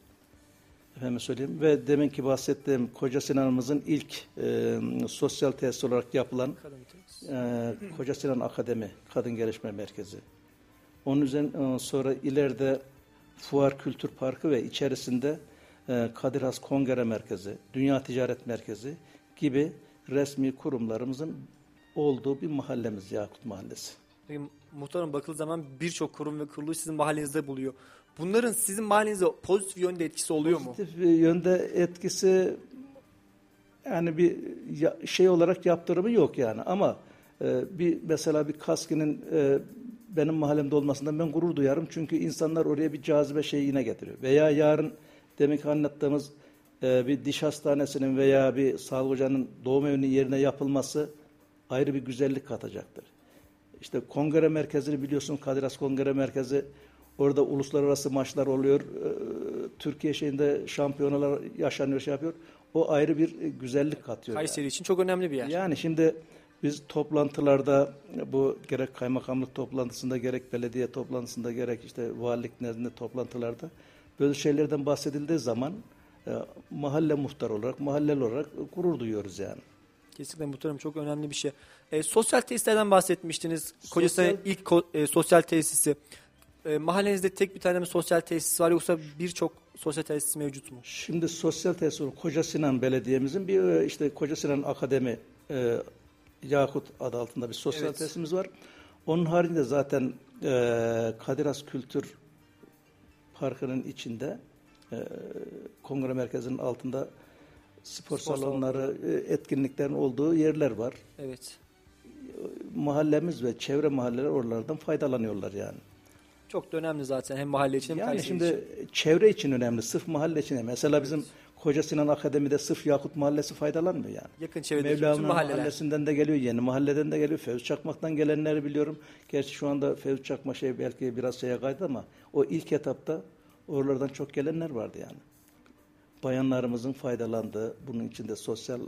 Efendime söyleyeyim. Ve deminki bahsettiğim Koca Sinan'ımızın ilk e, sosyal tesis olarak yapılan e, Koca Sinan Akademi Kadın Gelişme Merkezi. Onun üzerine sonra ileride Fuar Kültür Parkı ve içerisinde e, Kadir Has Kongre Merkezi, Dünya Ticaret Merkezi gibi resmi kurumlarımızın olduğu bir mahallemiz Yakut Mahallesi. Peki, muhtarım bakıldığı zaman birçok kurum ve kuruluş sizin mahallenizde buluyor. Bunların sizin mahallenizde pozitif yönde etkisi oluyor mu? Pozitif yönde etkisi yani bir şey olarak yaptırımı yok yani ama e, bir mesela bir kaskinin e, benim mahallemde olmasından ben gurur duyarım çünkü insanlar oraya bir cazibe şeyi yine getiriyor. Veya yarın demek anlattığımız e, bir diş hastanesinin veya bir sağlık ocağının doğum evinin yerine yapılması ayrı bir güzellik katacaktır. İşte kongre merkezini biliyorsun Kadir Has Kongre Merkezi orada uluslararası maçlar oluyor. Ee, Türkiye şeyinde şampiyonalar yaşanıyor şey yapıyor. O ayrı bir e, güzellik katıyor. yani. Kayseri için çok önemli bir yer. Yani şimdi biz toplantılarda bu gerek kaymakamlık toplantısında gerek belediye toplantısında gerek işte valilik nezdinde toplantılarda böyle şeylerden bahsedildiği zaman e, mahalle muhtar olarak, mahalleli olarak gurur duyuyoruz yani. Kesinlikle muhtarım çok önemli bir şey. E, sosyal tesislerden bahsetmiştiniz. Kocasinan Sosyal- ilk ko- e, sosyal tesisi. E, mahallenizde tek bir tane mi sosyal tesis var yoksa birçok sosyal tesis mevcut mu? Şimdi sosyal tesis olarak Koca Sinan Belediye'mizin bir e, işte Koca Sinan Akademi e, Yakut adı altında bir sosyal Evet. tesisimiz var. Onun haricinde zaten e, Kadir Has Kültür Parkı'nın içinde e, kongre merkezinin altında spor, Spor salonları, e, etkinliklerin olduğu yerler var. Evet. Mahallemiz ve çevre mahalleler oralardan faydalanıyorlar yani. Çok da önemli zaten hem mahalle için hem Yani Kayseri şimdi için. çevre için önemli, sırf mahalle için. değil. Mesela bizim Koca Sinan Akademi'de sırf Yakut Mahallesi faydalanmıyor yani. Yakın çevredeki Mevlana mahalleler. Mahallesi'nden de geliyor, yeni mahalleden de geliyor. Fevzi Çakmak'tan gelenleri biliyorum. Gerçi şu anda Fevzi Çakmak şey belki biraz şeye kaydı ama o ilk etapta oralardan çok gelenler vardı yani. Bayanlarımızın faydalandığı, bunun içinde sosyal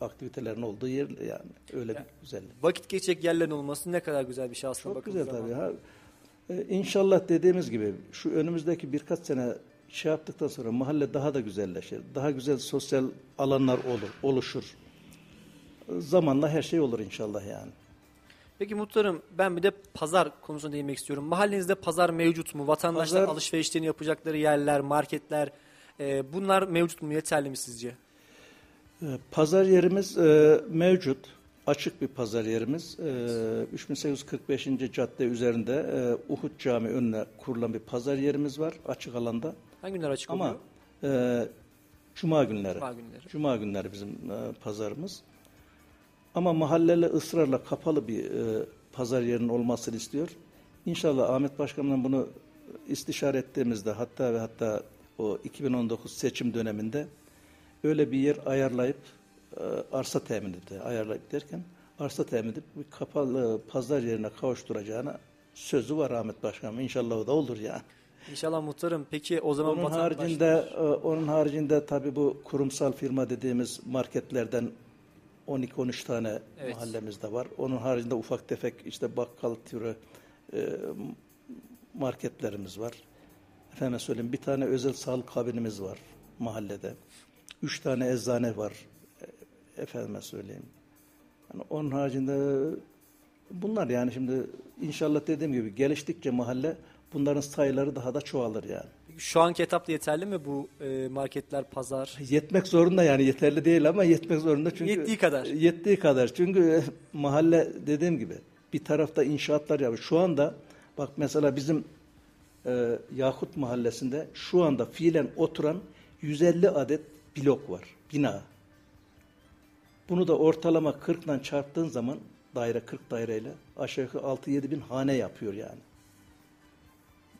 aktivitelerin olduğu yer yani. Öyle bir güzellik. Vakit geçecek yerlerin olması ne kadar güzel bir şey aslında Çok güzel tabii. Ha, e, inşallah dediğimiz gibi şu önümüzdeki birkaç sene şey yaptıktan sonra mahalle daha da güzelleşir. Daha güzel sosyal alanlar olur, oluşur. Zamanla her şey olur inşallah yani. Peki muhtarım ben bir de pazar konusuna değinmek istiyorum. Mahallenizde pazar mevcut mu? Vatandaşlar Pazar- alışverişlerini yapacakları yerler, marketler e, bunlar mevcut mu? Yeterli mi sizce? E, Pazar yerimiz e, mevcut. Açık bir pazar yerimiz. E, 3845. cadde üzerinde e, Uhud Camii önüne kurulan bir pazar yerimiz var. Açık alanda. Hangi günler açık Ama oluyor? e, Cuma günleri. Cuma günleri. Cuma günleri bizim e, pazarımız. Ama mahalleli ısrarla kapalı bir e, pazar yerinin olmasını istiyor. İnşallah Ahmet Başkan'la bunu istişare ettiğimizde hatta ve hatta o 2019 seçim döneminde öyle bir yer ayarlayıp arsa temin etti. Ayarlayıp derken arsa temin edip bir kapalı pazar yerine kavuşturacağına sözü var Ahmet Başkan'ın. İnşallah o da olur yani. İnşallah muhtarım. Peki o zaman Onun haricinde e, onun haricinde tabii bu kurumsal firma dediğimiz marketlerden 12-13 tane Evet. mahallemizde var. Onun haricinde ufak tefek işte bakkal türü e, marketlerimiz var. Efendim söyleyeyim bir tane özel sağlık kabinimiz var mahallede. Üç tane eczane var. E, Efendime söyleyeyim. Yani onun haricinde bunlar yani şimdi inşallah dediğim gibi geliştikçe mahalle bunların sayıları daha da çoğalır yani. Şu anki etapta yeterli mi bu e, marketler, pazar? Yetmek zorunda yani yeterli değil ama yetmek zorunda çünkü Yettiği kadar. Yettiği kadar. Çünkü mahalle dediğim gibi bir tarafta inşaatlar yapıyor. Şu anda bak mesela bizim e, Yakut mahallesinde şu anda fiilen oturan 150 adet blok var. Bina. Bunu da ortalama 40 ile çarptığın zaman daire 40 daireyle aşağı yukarı 6-7 bin hane yapıyor yani.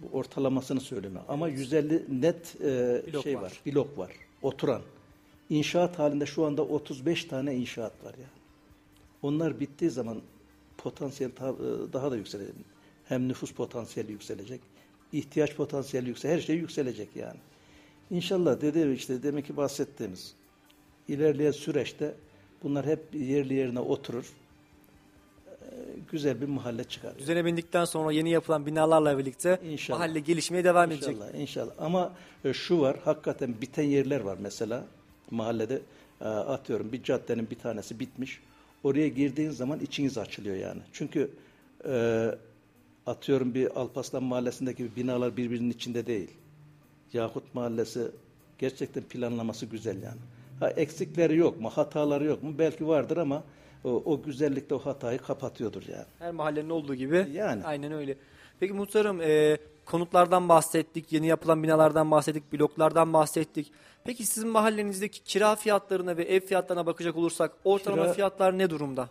Bu ortalamasını söyleme. Ama 150 net e, Blok şey var. var. Blok var. Oturan. İnşaat halinde şu anda 35 tane inşaat var yani. Onlar bittiği zaman potansiyel ta- e, daha da yükselecek. Hem nüfus potansiyeli yükselecek, ihtiyaç potansiyeli yükselecek, her şey yükselecek yani. İnşallah dediğim işte demek ki bahsettiğimiz ilerleyen süreçte bunlar hep yerli yerine oturur. e, Güzel bir mahalle çıkar. Düzene bindikten sonra yeni yapılan binalarla birlikte İnşallah. mahalle gelişmeye devam edecek. İnşallah, inşallah. Ama e, şu var, hakikaten biten yerler var mesela mahallede. e, atıyorum bir caddenin bir tanesi bitmiş. Oraya girdiğin zaman içiniz açılıyor yani. Çünkü e, atıyorum bir Alpaslan Mahallesi'ndeki binalar birbirinin içinde değil. Yakut Mahallesi gerçekten planlaması güzel yani. Ha, eksikleri yok mu, hataları yok mu? Belki vardır ama o, o güzellikte o hatayı kapatıyordur yani. Her mahallenin olduğu gibi. Yani. Aynen öyle. Peki muhtarım e, konutlardan bahsettik, yeni yapılan binalardan bahsettik, bloklardan bahsettik. Peki sizin mahallenizdeki kira fiyatlarına ve ev fiyatlarına bakacak olursak ortalama Kira- fiyatlar ne durumda?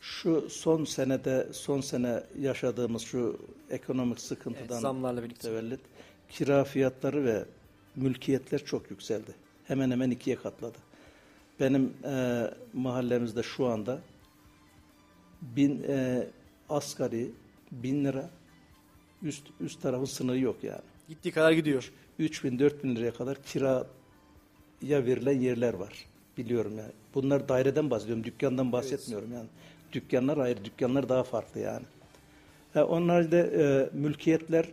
Şu son senede, son sene yaşadığımız şu ekonomik Evet, sıkıntıdan zamlarla birlikte. mütevellit kira fiyatları ve mülkiyetler çok yükseldi. Hemen hemen ikiye katladı. Benim e, mahallemizde şu anda bin e, asgari bin lira üst üst tarafın sınırı yok yani. Gittiği kadar gidiyor. 3 bin 4 bin liraya kadar kiraya verilen yerler var. Biliyorum yani. Bunlar daireden bahsediyorum. Dükkandan bahsetmiyorum yani. Dükkanlar ayrı. Dükkanlar daha farklı yani. Ha, onun haricinde e, mülkiyetler e,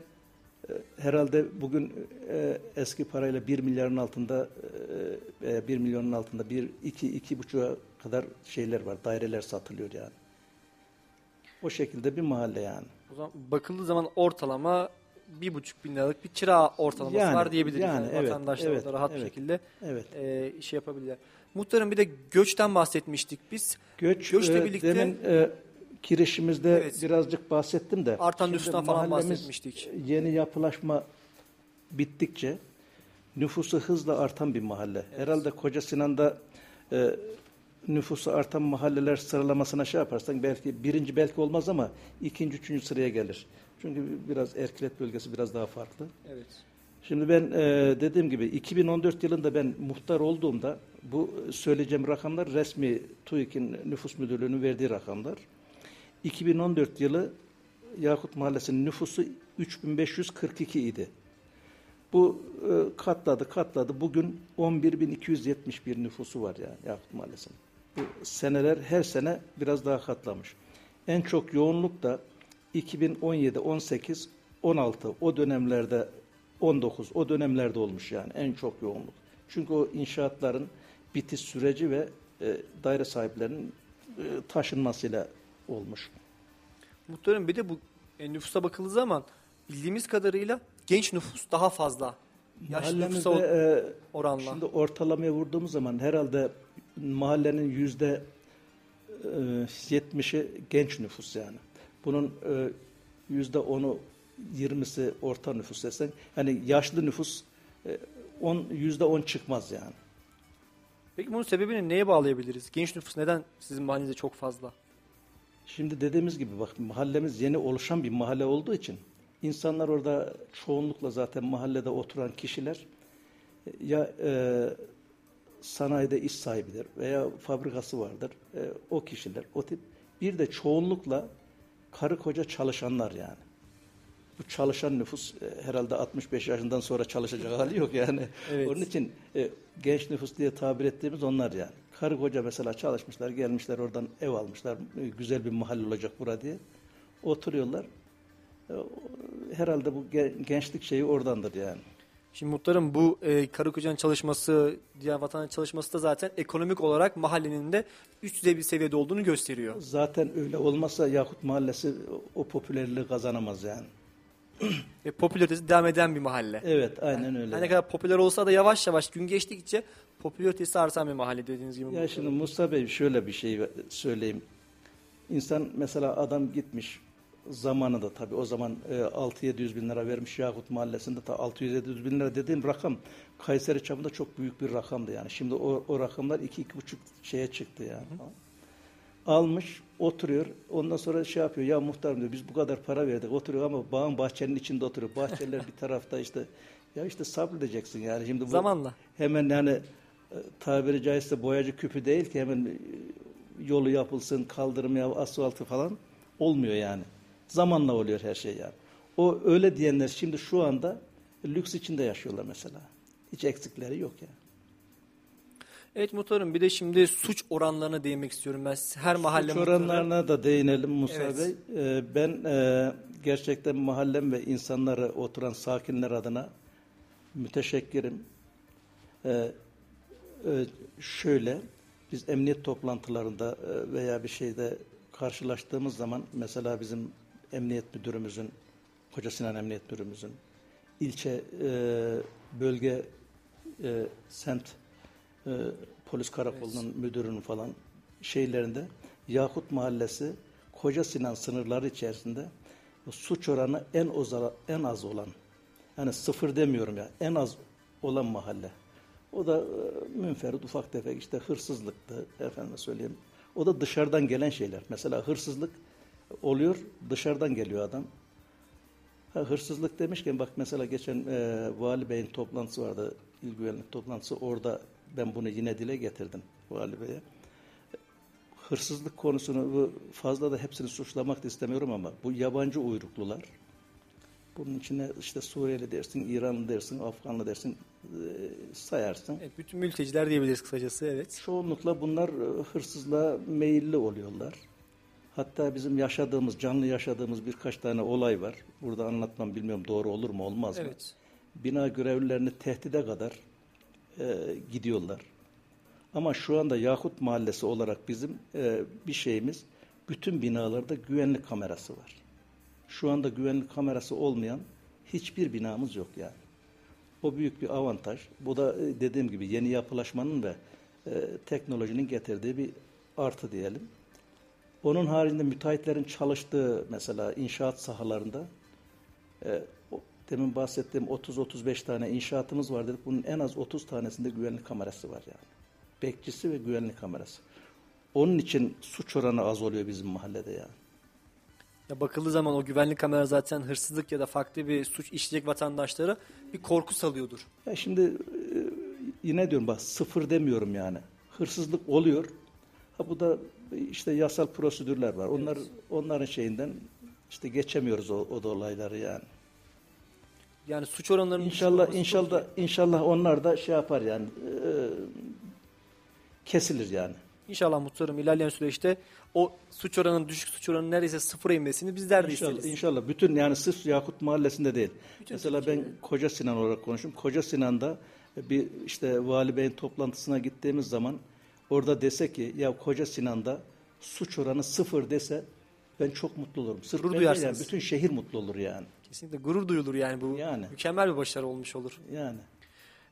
herhalde bugün e, eski parayla 1 milyarın altında e, e, 1 milyonun altında 1 2 iki buçuğa kadar şeyler var. Daireler satılıyor yani. O şekilde bir mahalle yani. O zaman bakıldığı zaman ortalama bir buçuk bin liralık bir kira ortalaması Yani, var diyebiliriz. yani, Yani, evet, vatandaşlar evet, rahat bir evet. şekilde Evet. e, iş yapabilirler. Muhtarım bir de göçten bahsetmiştik biz. Göç, Göçle e, birlikte- demin e, girişimizde Evet. birazcık bahsettim de. Artan nüfustan falan bahsetmiştik. Yeni yapılaşma bittikçe nüfusu hızla artan bir mahalle. Herhalde Koca Sinan'da e, nüfusu artan mahalleler sıralamasına şey yaparsan belki birinci belki olmaz ama ikinci, üçüncü sıraya gelir. Çünkü biraz Erkilet bölgesi biraz daha farklı. Evet. Şimdi ben e, dediğim gibi 2014 yılında ben muhtar olduğumda bu söyleyeceğim rakamlar resmi TÜİK'in nüfus müdürlüğünün verdiği rakamlar. 2014 yılı Yakut Mahallesi'nin nüfusu 3542 idi. Bu e, katladı katladı. Bugün 11.271 nüfusu var yani Yakut Mahallesi'nin. Bu seneler her sene biraz daha katlamış. En çok yoğunluk da 2017, 18, 16 o dönemlerde 19 o dönemlerde olmuş yani en çok yoğunluk. Çünkü o inşaatların bitiş süreci ve e, daire sahiplerinin e, taşınmasıyla olmuş. Muhtarım bir de bu e, nüfusa bakıldığı zaman bildiğimiz kadarıyla genç nüfus daha fazla. Yaşlı nüfusa e, oranla. şimdi ortalamaya vurduğumuz zaman herhalde mahallenin yüzde e, 70'i genç nüfus yani. Bunun e, yüzde 10'u 20'si orta nüfus desen yani yaşlı nüfus e, 10 yüzde 10 çıkmaz yani. Peki bunun sebebini neye bağlayabiliriz? Genç nüfus neden sizin mahallenizde çok fazla? Şimdi dediğimiz gibi bak mahallemiz yeni oluşan bir mahalle olduğu için insanlar orada çoğunlukla zaten mahallede oturan kişiler e, ya e, sanayide iş sahibidir veya fabrikası vardır. E, o kişiler o tip bir de çoğunlukla karı koca çalışanlar yani. Bu çalışan nüfus e, herhalde 65 yaşından sonra çalışacak hali yok yani. Evet. Onun için e, genç nüfus diye tabir ettiğimiz onlar yani. Karı koca mesela çalışmışlar, gelmişler oradan ev almışlar. e, güzel bir mahalle olacak bura diye. Oturuyorlar. E, herhalde bu ge- gençlik şeyi oradandır yani. Şimdi muhtarım bu e, karı kocanın çalışması, diğer vatandaşın çalışması da zaten ekonomik olarak mahallenin de üst düzey bir seviyede olduğunu gösteriyor. Zaten öyle olmasa Yakut Mahallesi o popülerliği kazanamaz yani. Ve popülaritesi devam eden bir mahalle. Evet, aynen öyle. Her ne kadar popüler olsa da yavaş yavaş gün geçtikçe popülaritesi artan bir mahalle dediğiniz gibi. Ya şimdi Musa Bey şöyle bir şey söyleyeyim. İnsan mesela adam gitmiş zamanında tabii o zaman e, 6-700 bin lira vermiş Yakut Mahallesi'nde ta 600-700 bin lira dediğim rakam Kayseri çapında çok büyük bir rakamdı yani. Şimdi o, o rakamlar 2-2,5 şeye çıktı yani. Almış oturuyor ondan sonra şey yapıyor ya muhtarım diyor biz bu kadar para verdik oturuyor ama bağın bahçenin içinde oturuyor. Bahçeler bir tarafta işte ya işte sabredeceksin yani. Şimdi bu, Zamanla. hemen yani e, tabiri caizse boyacı küpü değil ki hemen e, yolu yapılsın, kaldırım ya asfaltı falan olmuyor yani. Zamanla oluyor her şey yani. O öyle diyenler şimdi şu anda lüks içinde yaşıyorlar mesela. Hiç eksikleri yok yani. Evet muhtarım bir de şimdi suç oranlarına değinmek istiyorum ben. Her mahalle Suç muhtarı- oranlarına da değinelim Musa Evet. Bey. Ee, ben e, gerçekten mahallem ve insanları oturan sakinler adına müteşekkirim. Ee, e, şöyle, biz emniyet toplantılarında e, veya bir şeyde karşılaştığımız zaman mesela bizim emniyet müdürümüzün, Koca Sinan Emniyet Müdürümüzün, ilçe e, bölge e, semt e, polis karakolunun müdürünün falan şeylerinde Yakut Mahallesi Koca Sinan sınırları içerisinde suç oranı en az, en az olan yani sıfır demiyorum ya en az olan mahalle. O da e, münferit ufak tefek işte hırsızlıktı efendim söyleyeyim. O da dışarıdan gelen şeyler. Mesela hırsızlık oluyor dışarıdan geliyor adam. Ha, hırsızlık demişken bak mesela geçen e, Vali Bey'in toplantısı vardı. İl güvenlik toplantısı. Orada ben bunu yine dile getirdim Vali Bey'e. Hırsızlık konusunu fazla da hepsini suçlamak da istemiyorum ama bu yabancı uyruklular bunun içine işte Suriyeli dersin, İranlı dersin, Afganlı dersin e, sayarsın. Evet, bütün mülteciler diyebiliriz kısacası evet. Çoğunlukla bunlar e, hırsızlığa meyilli oluyorlar. Hatta bizim yaşadığımız, canlı yaşadığımız birkaç tane olay var. Burada anlatmam bilmiyorum doğru olur mu olmaz mı? Evet. Bina görevlilerini tehdide kadar e, gidiyorlar. Ama şu anda Yakut Mahallesi olarak bizim e, bir şeyimiz, bütün binalarda güvenlik kamerası var. Şu anda güvenlik kamerası olmayan hiçbir binamız yok yani. O büyük bir avantaj. Bu da e, dediğim gibi yeni yapılaşmanın ve e, teknolojinin getirdiği bir artı diyelim. Onun haricinde müteahhitlerin çalıştığı mesela inşaat sahalarında e, demin bahsettiğim 30-35 tane inşaatımız var dedik. Bunun en az 30 tanesinde güvenlik kamerası var yani. Bekçisi ve güvenlik kamerası. Onun için suç oranı az oluyor bizim mahallede yani. Ya bakıldığı zaman o güvenlik kamera zaten hırsızlık ya da farklı bir suç işleyecek vatandaşlara bir korku salıyordur. Ya şimdi e, yine diyorum bak sıfır demiyorum yani. Hırsızlık oluyor. Ha bu da işte yasal prosedürler var. Onlar onların şeyinden işte geçemiyoruz o, o da olayları yani. Yani suç oranlarının İnşallah inşallah inşallah onlar da şey yapar yani. e, kesilir yani. İnşallah muhtarım ilerleyen süreçte o suç oranının düşük suç oranının neredeyse sıfıra inmesini bizler de İnşallah, isteriz. inşallah. Bütün yani sırf Yakut Mahallesi'nde değil. Bütün Mesela ben Türkiye'de. Koca Sinan olarak konuşayım. Koca Sinan'da bir işte Vali Bey'in toplantısına gittiğimiz zaman orada dese ki ya Koca Sinan'da suç oranı sıfır dese ben çok mutlu olurum. Sırf Gurur ben değil duyarsınız. Yani, bütün şehir mutlu olur yani. Kesinlikle gurur duyulur yani bu Yani. mükemmel bir başarı olmuş olur. Yani.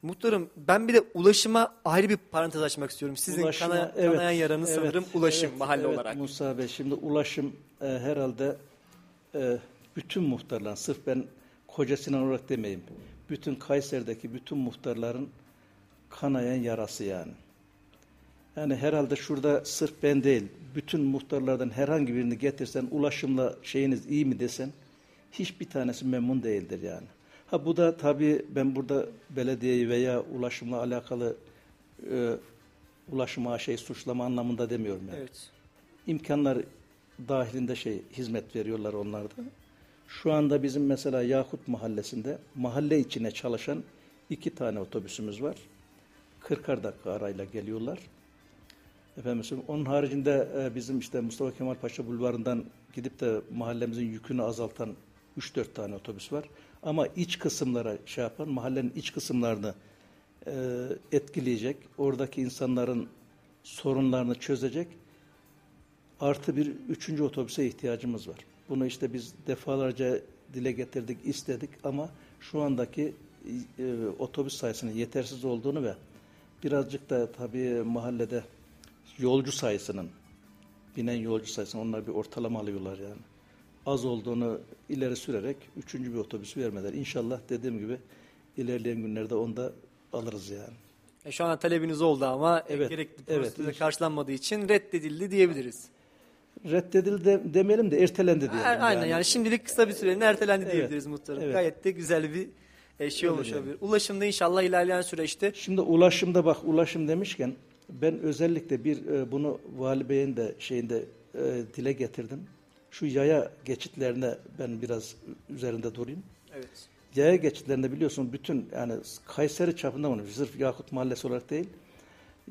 Muhtarım ben bir de ulaşıma ayrı bir parantez açmak istiyorum. Sizin Ulaşıma, kana- evet, kanayan yaranız evet, sanırım ulaşım evet, mahalle evet, olarak. Musa Bey şimdi ulaşım e, herhalde e, bütün muhtarların sırf ben Koca Sinan olarak demeyeyim. Bütün Kayseri'deki bütün muhtarların kanayan yarası yani. Yani herhalde şurada sırf ben değil, bütün muhtarlardan herhangi birini getirsen ulaşımla şeyiniz iyi mi desen hiçbir tanesi memnun değildir yani. Ha bu da tabii ben burada belediyeyi veya ulaşımla alakalı e, ulaşıma şey suçlama anlamında demiyorum yani. Evet. İmkanlar dahilinde şey hizmet veriyorlar onlar da. Şu anda bizim mesela Yakut Mahallesi'nde mahalle içine çalışan iki tane otobüsümüz var. 40'ar dakika arayla geliyorlar. Efendim onun haricinde e, bizim işte Mustafa Kemal Paşa Bulvarı'ndan gidip de mahallemizin yükünü azaltan 3-4 tane otobüs var. Ama iç kısımlara şey yapan, mahallenin iç kısımlarını e, etkileyecek, oradaki insanların sorunlarını çözecek artı bir üçüncü otobüse ihtiyacımız var. Bunu işte biz defalarca dile getirdik, istedik ama şu andaki e, otobüs sayısının yetersiz olduğunu ve birazcık da tabii mahallede yolcu sayısının, binen yolcu sayısının onlar bir ortalama alıyorlar yani. Az olduğunu ileri sürerek üçüncü bir otobüs vermediler. İnşallah dediğim gibi ilerleyen günlerde onu da alırız yani. E, şu an talebiniz oldu ama e, Evet, gerekli evet. prosedürde karşılanmadığı için reddedildi diyebiliriz. Reddedildi de, demeyelim de ertelendi diyelim. A- Aynen yani. şimdilik kısa bir sürenin ertelendi Evet, diyebiliriz muhtarım. evet. Gayet de güzel bir e, şey olmuş olabilir. Ulaşımda inşallah ilerleyen süreçte Şimdi ulaşımda bak ulaşım demişken ben özellikle bir e, bunu Vali Bey'in de şeyinde e, dile getirdim. Şu yaya geçitlerine ben biraz üzerinde durayım. evet. Yaya geçitlerinde biliyorsun bütün yani Kayseri çapında mı sırf Yakut Mahallesi olarak değil.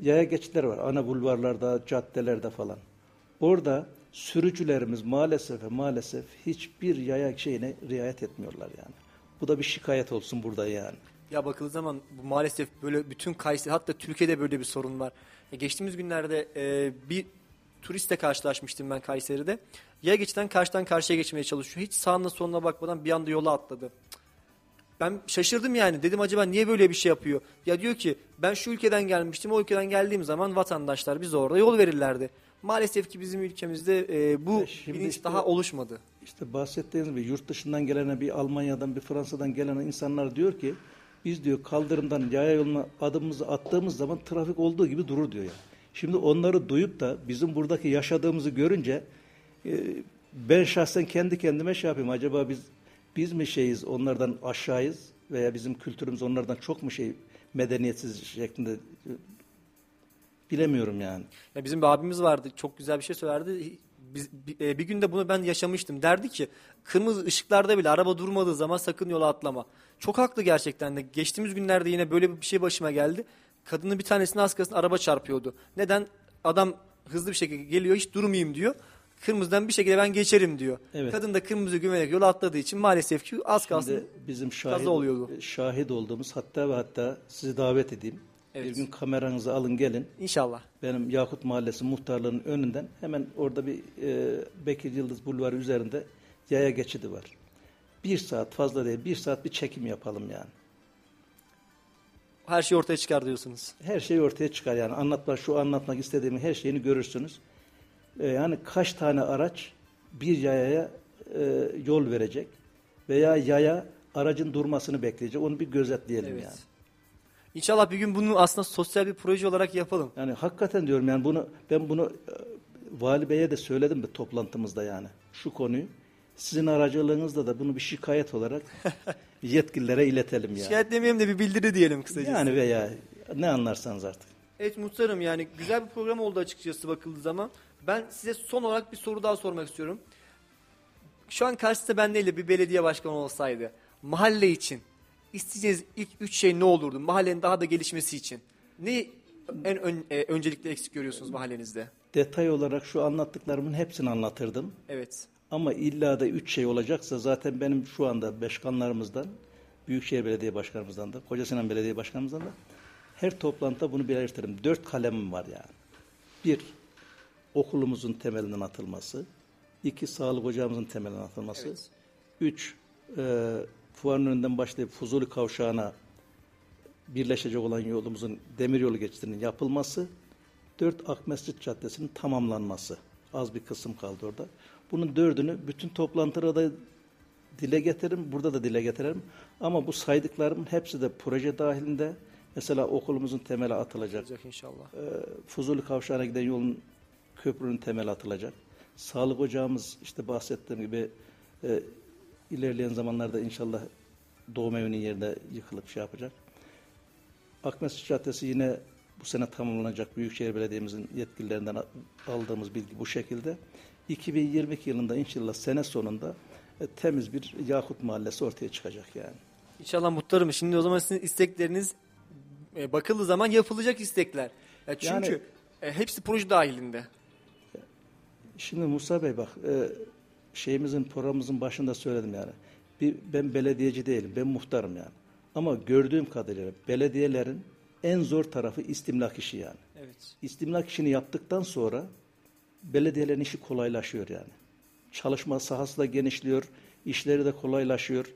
Yaya geçitleri var. Ana bulvarlarda, caddelerde falan. Orada sürücülerimiz maalesef maalesef hiçbir yaya şeyine riayet etmiyorlar yani. Bu da bir şikayet olsun burada yani. Ya bakıldığı zaman bu maalesef böyle bütün Kayseri hatta Türkiye'de böyle bir sorun var. Ya geçtiğimiz günlerde e, bir turistle karşılaşmıştım ben Kayseri'de. Ya geçten karşıdan karşıya geçmeye çalışıyor. Hiç sağına soluna bakmadan bir anda yola atladı. Ben şaşırdım yani. Dedim acaba niye böyle bir şey yapıyor? Ya diyor ki ben şu ülkeden gelmiştim. O ülkeden geldiğim zaman vatandaşlar bize orada yol verirlerdi. Maalesef ki bizim ülkemizde e, bu şimdi bilinç işte- daha oluşmadı. İşte bahsettiğiniz gibi yurt dışından gelene bir Almanya'dan bir Fransa'dan gelen insanlar diyor ki biz diyor kaldırımdan yaya yoluna adımımızı attığımız zaman trafik olduğu gibi durur diyor ya. Şimdi onları duyup da bizim buradaki yaşadığımızı görünce e, ben şahsen kendi kendime şey yapayım acaba biz biz mi şeyiz onlardan aşağıyız veya bizim kültürümüz onlardan çok mu şey medeniyetsiz şeklinde e, bilemiyorum yani. Ya bizim bir abimiz vardı. Çok güzel bir şey söylerdi. Biz, bir, e, bir günde bunu ben yaşamıştım. Derdi ki kırmızı ışıklarda bile araba durmadığı zaman sakın yola atlama. Çok haklı gerçekten de. Geçtiğimiz günlerde yine böyle bir şey başıma geldi. Kadının bir tanesine az kalsın araba çarpıyordu. Neden? Adam hızlı bir şekilde geliyor hiç durmayayım diyor. Kırmızıdan bir şekilde ben geçerim diyor. Evet. Kadın da kırmızı güvenerek yola atladığı için maalesef ki az kalsın. Şimdi bizim şahit, oluyordu. şahit olduğumuz hatta ve hatta sizi davet edeyim. Evet. Bir gün kameranızı alın gelin. İnşallah. Benim Yakut Mahallesi muhtarlığının önünden hemen orada bir e, Bekir Yıldız Bulvarı üzerinde yaya geçidi var. Bir saat fazla değil bir saat bir çekim yapalım yani. Her şey ortaya çıkar diyorsunuz. Her şey ortaya çıkar yani anlatmak şu anlatmak istediğimin her şeyini görürsünüz. E, yani kaç tane araç bir yayaya e, yol verecek veya yaya aracın durmasını bekleyecek onu bir gözetleyelim Evet. yani. İnşallah bir gün bunu aslında sosyal bir proje olarak yapalım. Yani hakikaten diyorum yani bunu ben bunu e, Vali Bey'e de söyledim de toplantımızda yani şu konuyu. Sizin aracılığınızda da bunu bir şikayet olarak yetkililere iletelim yani. Şikayet demeyelim de bir bildiri diyelim kısacası. Yani veya ne anlarsanız artık. Evet muhtarım yani güzel bir program oldu açıkçası bakıldığı zaman. Ben size son olarak bir soru daha sormak istiyorum. Şu an karşısında ben değil de bir belediye başkanı olsaydı mahalle için isteyeceğiniz ilk üç şey ne olurdu? Mahallenin daha da gelişmesi için. Ne en ön- e, öncelikle eksik görüyorsunuz mahallenizde? Detay olarak şu anlattıklarımın hepsini anlatırdım. Evet. Ama illa da üç şey olacaksa zaten benim şu anda başkanlarımızdan, Büyükşehir Belediye Başkanımızdan da, Kocasinan Belediye Başkanımızdan da her toplantıda bunu belirtirim. Dört kalemim var yani. Bir, okulumuzun temelinden atılması. iki sağlık ocağımızın temelinden atılması. Evet. Üç, e, fuarın önünden başlayıp Fuzuli Kavşağı'na birleşecek olan yolumuzun demiryolu geçidinin yapılması. Dört, Akmescit Caddesi'nin tamamlanması. Az bir kısım kaldı orada. Bunun dördünü bütün toplantıda dile getiririm, burada da dile getiririm. Ama bu saydıklarımın hepsi de proje dahilinde. Mesela okulumuzun temeli atılacak. Olacak inşallah. Ee, Fuzuli Kavşağı'na giden yolun köprünün temeli atılacak. Sağlık ocağımız işte bahsettiğim gibi e, ilerleyen zamanlarda inşallah doğum evinin yerine yıkılıp şey yapacak. Akmesut Caddesi yine bu sene tamamlanacak. Büyükşehir Belediye'mizin yetkililerinden aldığımız bilgi bu şekilde. 2022 yılında inşallah sene sonunda e, temiz bir Yakut Mahallesi ortaya çıkacak yani. İnşallah muhtarım. Şimdi o zaman sizin istekleriniz e, bakıldığı zaman yapılacak istekler. Ya çünkü Yani- e, hepsi proje dahilinde. Şimdi Musa Bey bak e, şeyimizin programımızın başında söyledim yani. Bir, ben belediyeci değilim, ben muhtarım yani. Ama gördüğüm kadarıyla belediyelerin en zor tarafı istimlak işi yani. Evet. İstimlak işini yaptıktan sonra belediyelerin işi kolaylaşıyor yani. Çalışma sahası da genişliyor, işleri de kolaylaşıyor.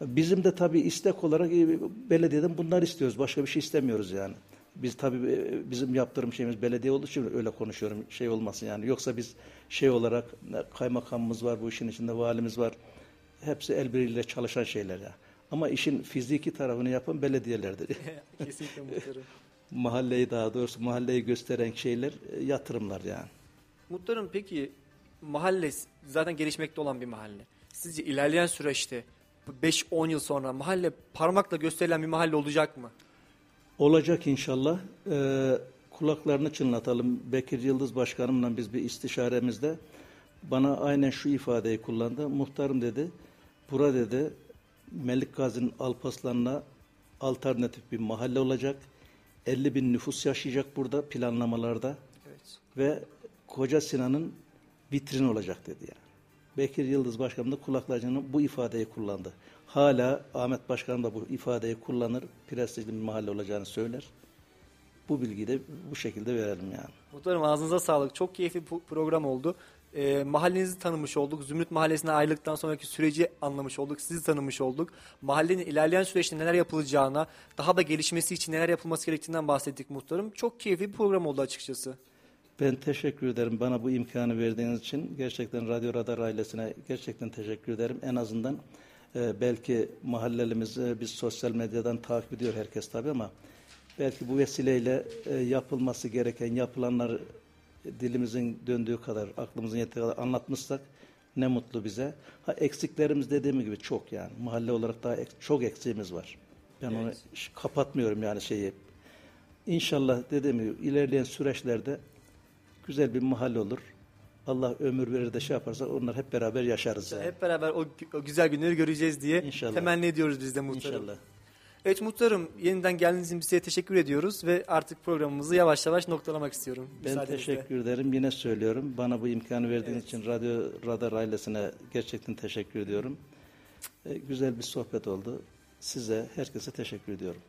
Bizim de tabii istek olarak e, belediyeden bunlar istiyoruz. Başka bir şey istemiyoruz yani. Biz tabii e, bizim yaptırım şeyimiz belediye olduğu için öyle konuşuyorum. Şey olmasın yani. Yoksa biz şey olarak e, kaymakamımız var bu işin içinde, valimiz var. Hepsi el birliğiyle çalışan şeyler ya. Ama işin fiziki tarafını yapan belediyelerdir. Kesinlikle muhtarım. mahalleyi daha doğrusu mahalleyi gösteren şeyler yatırımlar yani. Muhtarım peki mahalle zaten gelişmekte olan bir mahalle. Sizce ilerleyen süreçte bu 5-10 yıl sonra mahalle parmakla gösterilen bir mahalle olacak mı? Olacak inşallah. Ee, kulaklarını çınlatalım. Bekir Yıldız Başkanımla biz bir istişaremizde bana aynen şu ifadeyi kullandı. Muhtarım dedi, bura dedi Melik Gazi'nin Alpaslan'ına alternatif bir mahalle olacak. 50 bin nüfus yaşayacak burada planlamalarda Evet. ve Koca Sinan'ın vitrin olacak dedi yani. Bekir Yıldız Başkanım da kulaklarının bu ifadeyi kullandı. Hala Ahmet Başkanım da bu ifadeyi kullanır. Prestijli bir mahalle olacağını söyler. Bu bilgiyi de bu şekilde verelim yani. Muhtarım ağzınıza sağlık. Çok keyifli bir program oldu. E, mahallenizi tanımış olduk. Zümrüt Mahallesi'ne ayrılıktan sonraki süreci anlamış olduk. Sizi tanımış olduk. Mahallenin ilerleyen süreçte neler yapılacağına, daha da gelişmesi için neler yapılması gerektiğinden bahsettik muhtarım. Çok keyifli bir program oldu açıkçası. Ben teşekkür ederim bana bu imkanı verdiğiniz için. Gerçekten Radyo Radar ailesine gerçekten teşekkür ederim. En azından e, belki mahallelimizi biz sosyal medyadan takip ediyor herkes tabii ama belki bu vesileyle e, yapılması gereken yapılanları dilimizin döndüğü kadar, aklımızın yettiği kadar anlatmışsak ne mutlu bize. Ha eksiklerimiz dediğim gibi çok yani. Mahalle olarak daha ek- çok eksiğimiz var. Ben onu ş- kapatmıyorum yani şeyi. İnşallah dediğim gibi ilerleyen süreçlerde güzel bir mahalle olur. Allah ömür verir de şey yaparsa onlar hep beraber yaşarız yani. Hep beraber o, o güzel günleri göreceğiz diye İnşallah. temenni ediyoruz biz de muhtarım. İnşallah. Evet muhtarım yeniden geldiğiniz için size teşekkür ediyoruz ve artık programımızı yavaş yavaş noktalamak istiyorum. Ben teşekkür ederim. Yine söylüyorum. Bana bu imkanı verdiğiniz için Radyo Radar ailesine gerçekten teşekkür ediyorum. E, güzel bir sohbet oldu. Size, herkese teşekkür ediyorum.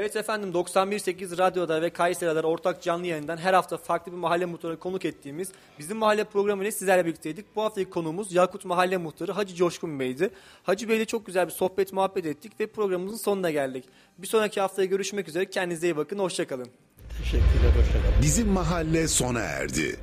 Evet efendim 91.8 Radyo'da ve Kayseri Radar ortak canlı yayından her hafta farklı bir mahalle muhtarı konuk ettiğimiz bizim mahalle programı ile sizlerle birlikteydik. Bu haftaki konuğumuz Yakut Mahalle Muhtarı Hacı Coşkun Bey'di. Hacı Bey'le çok güzel bir sohbet muhabbet ettik ve programımızın sonuna geldik. Bir sonraki haftaya görüşmek üzere kendinize iyi bakın hoşçakalın. Teşekkürler, hoşçakalın. Bizim mahalle sona erdi.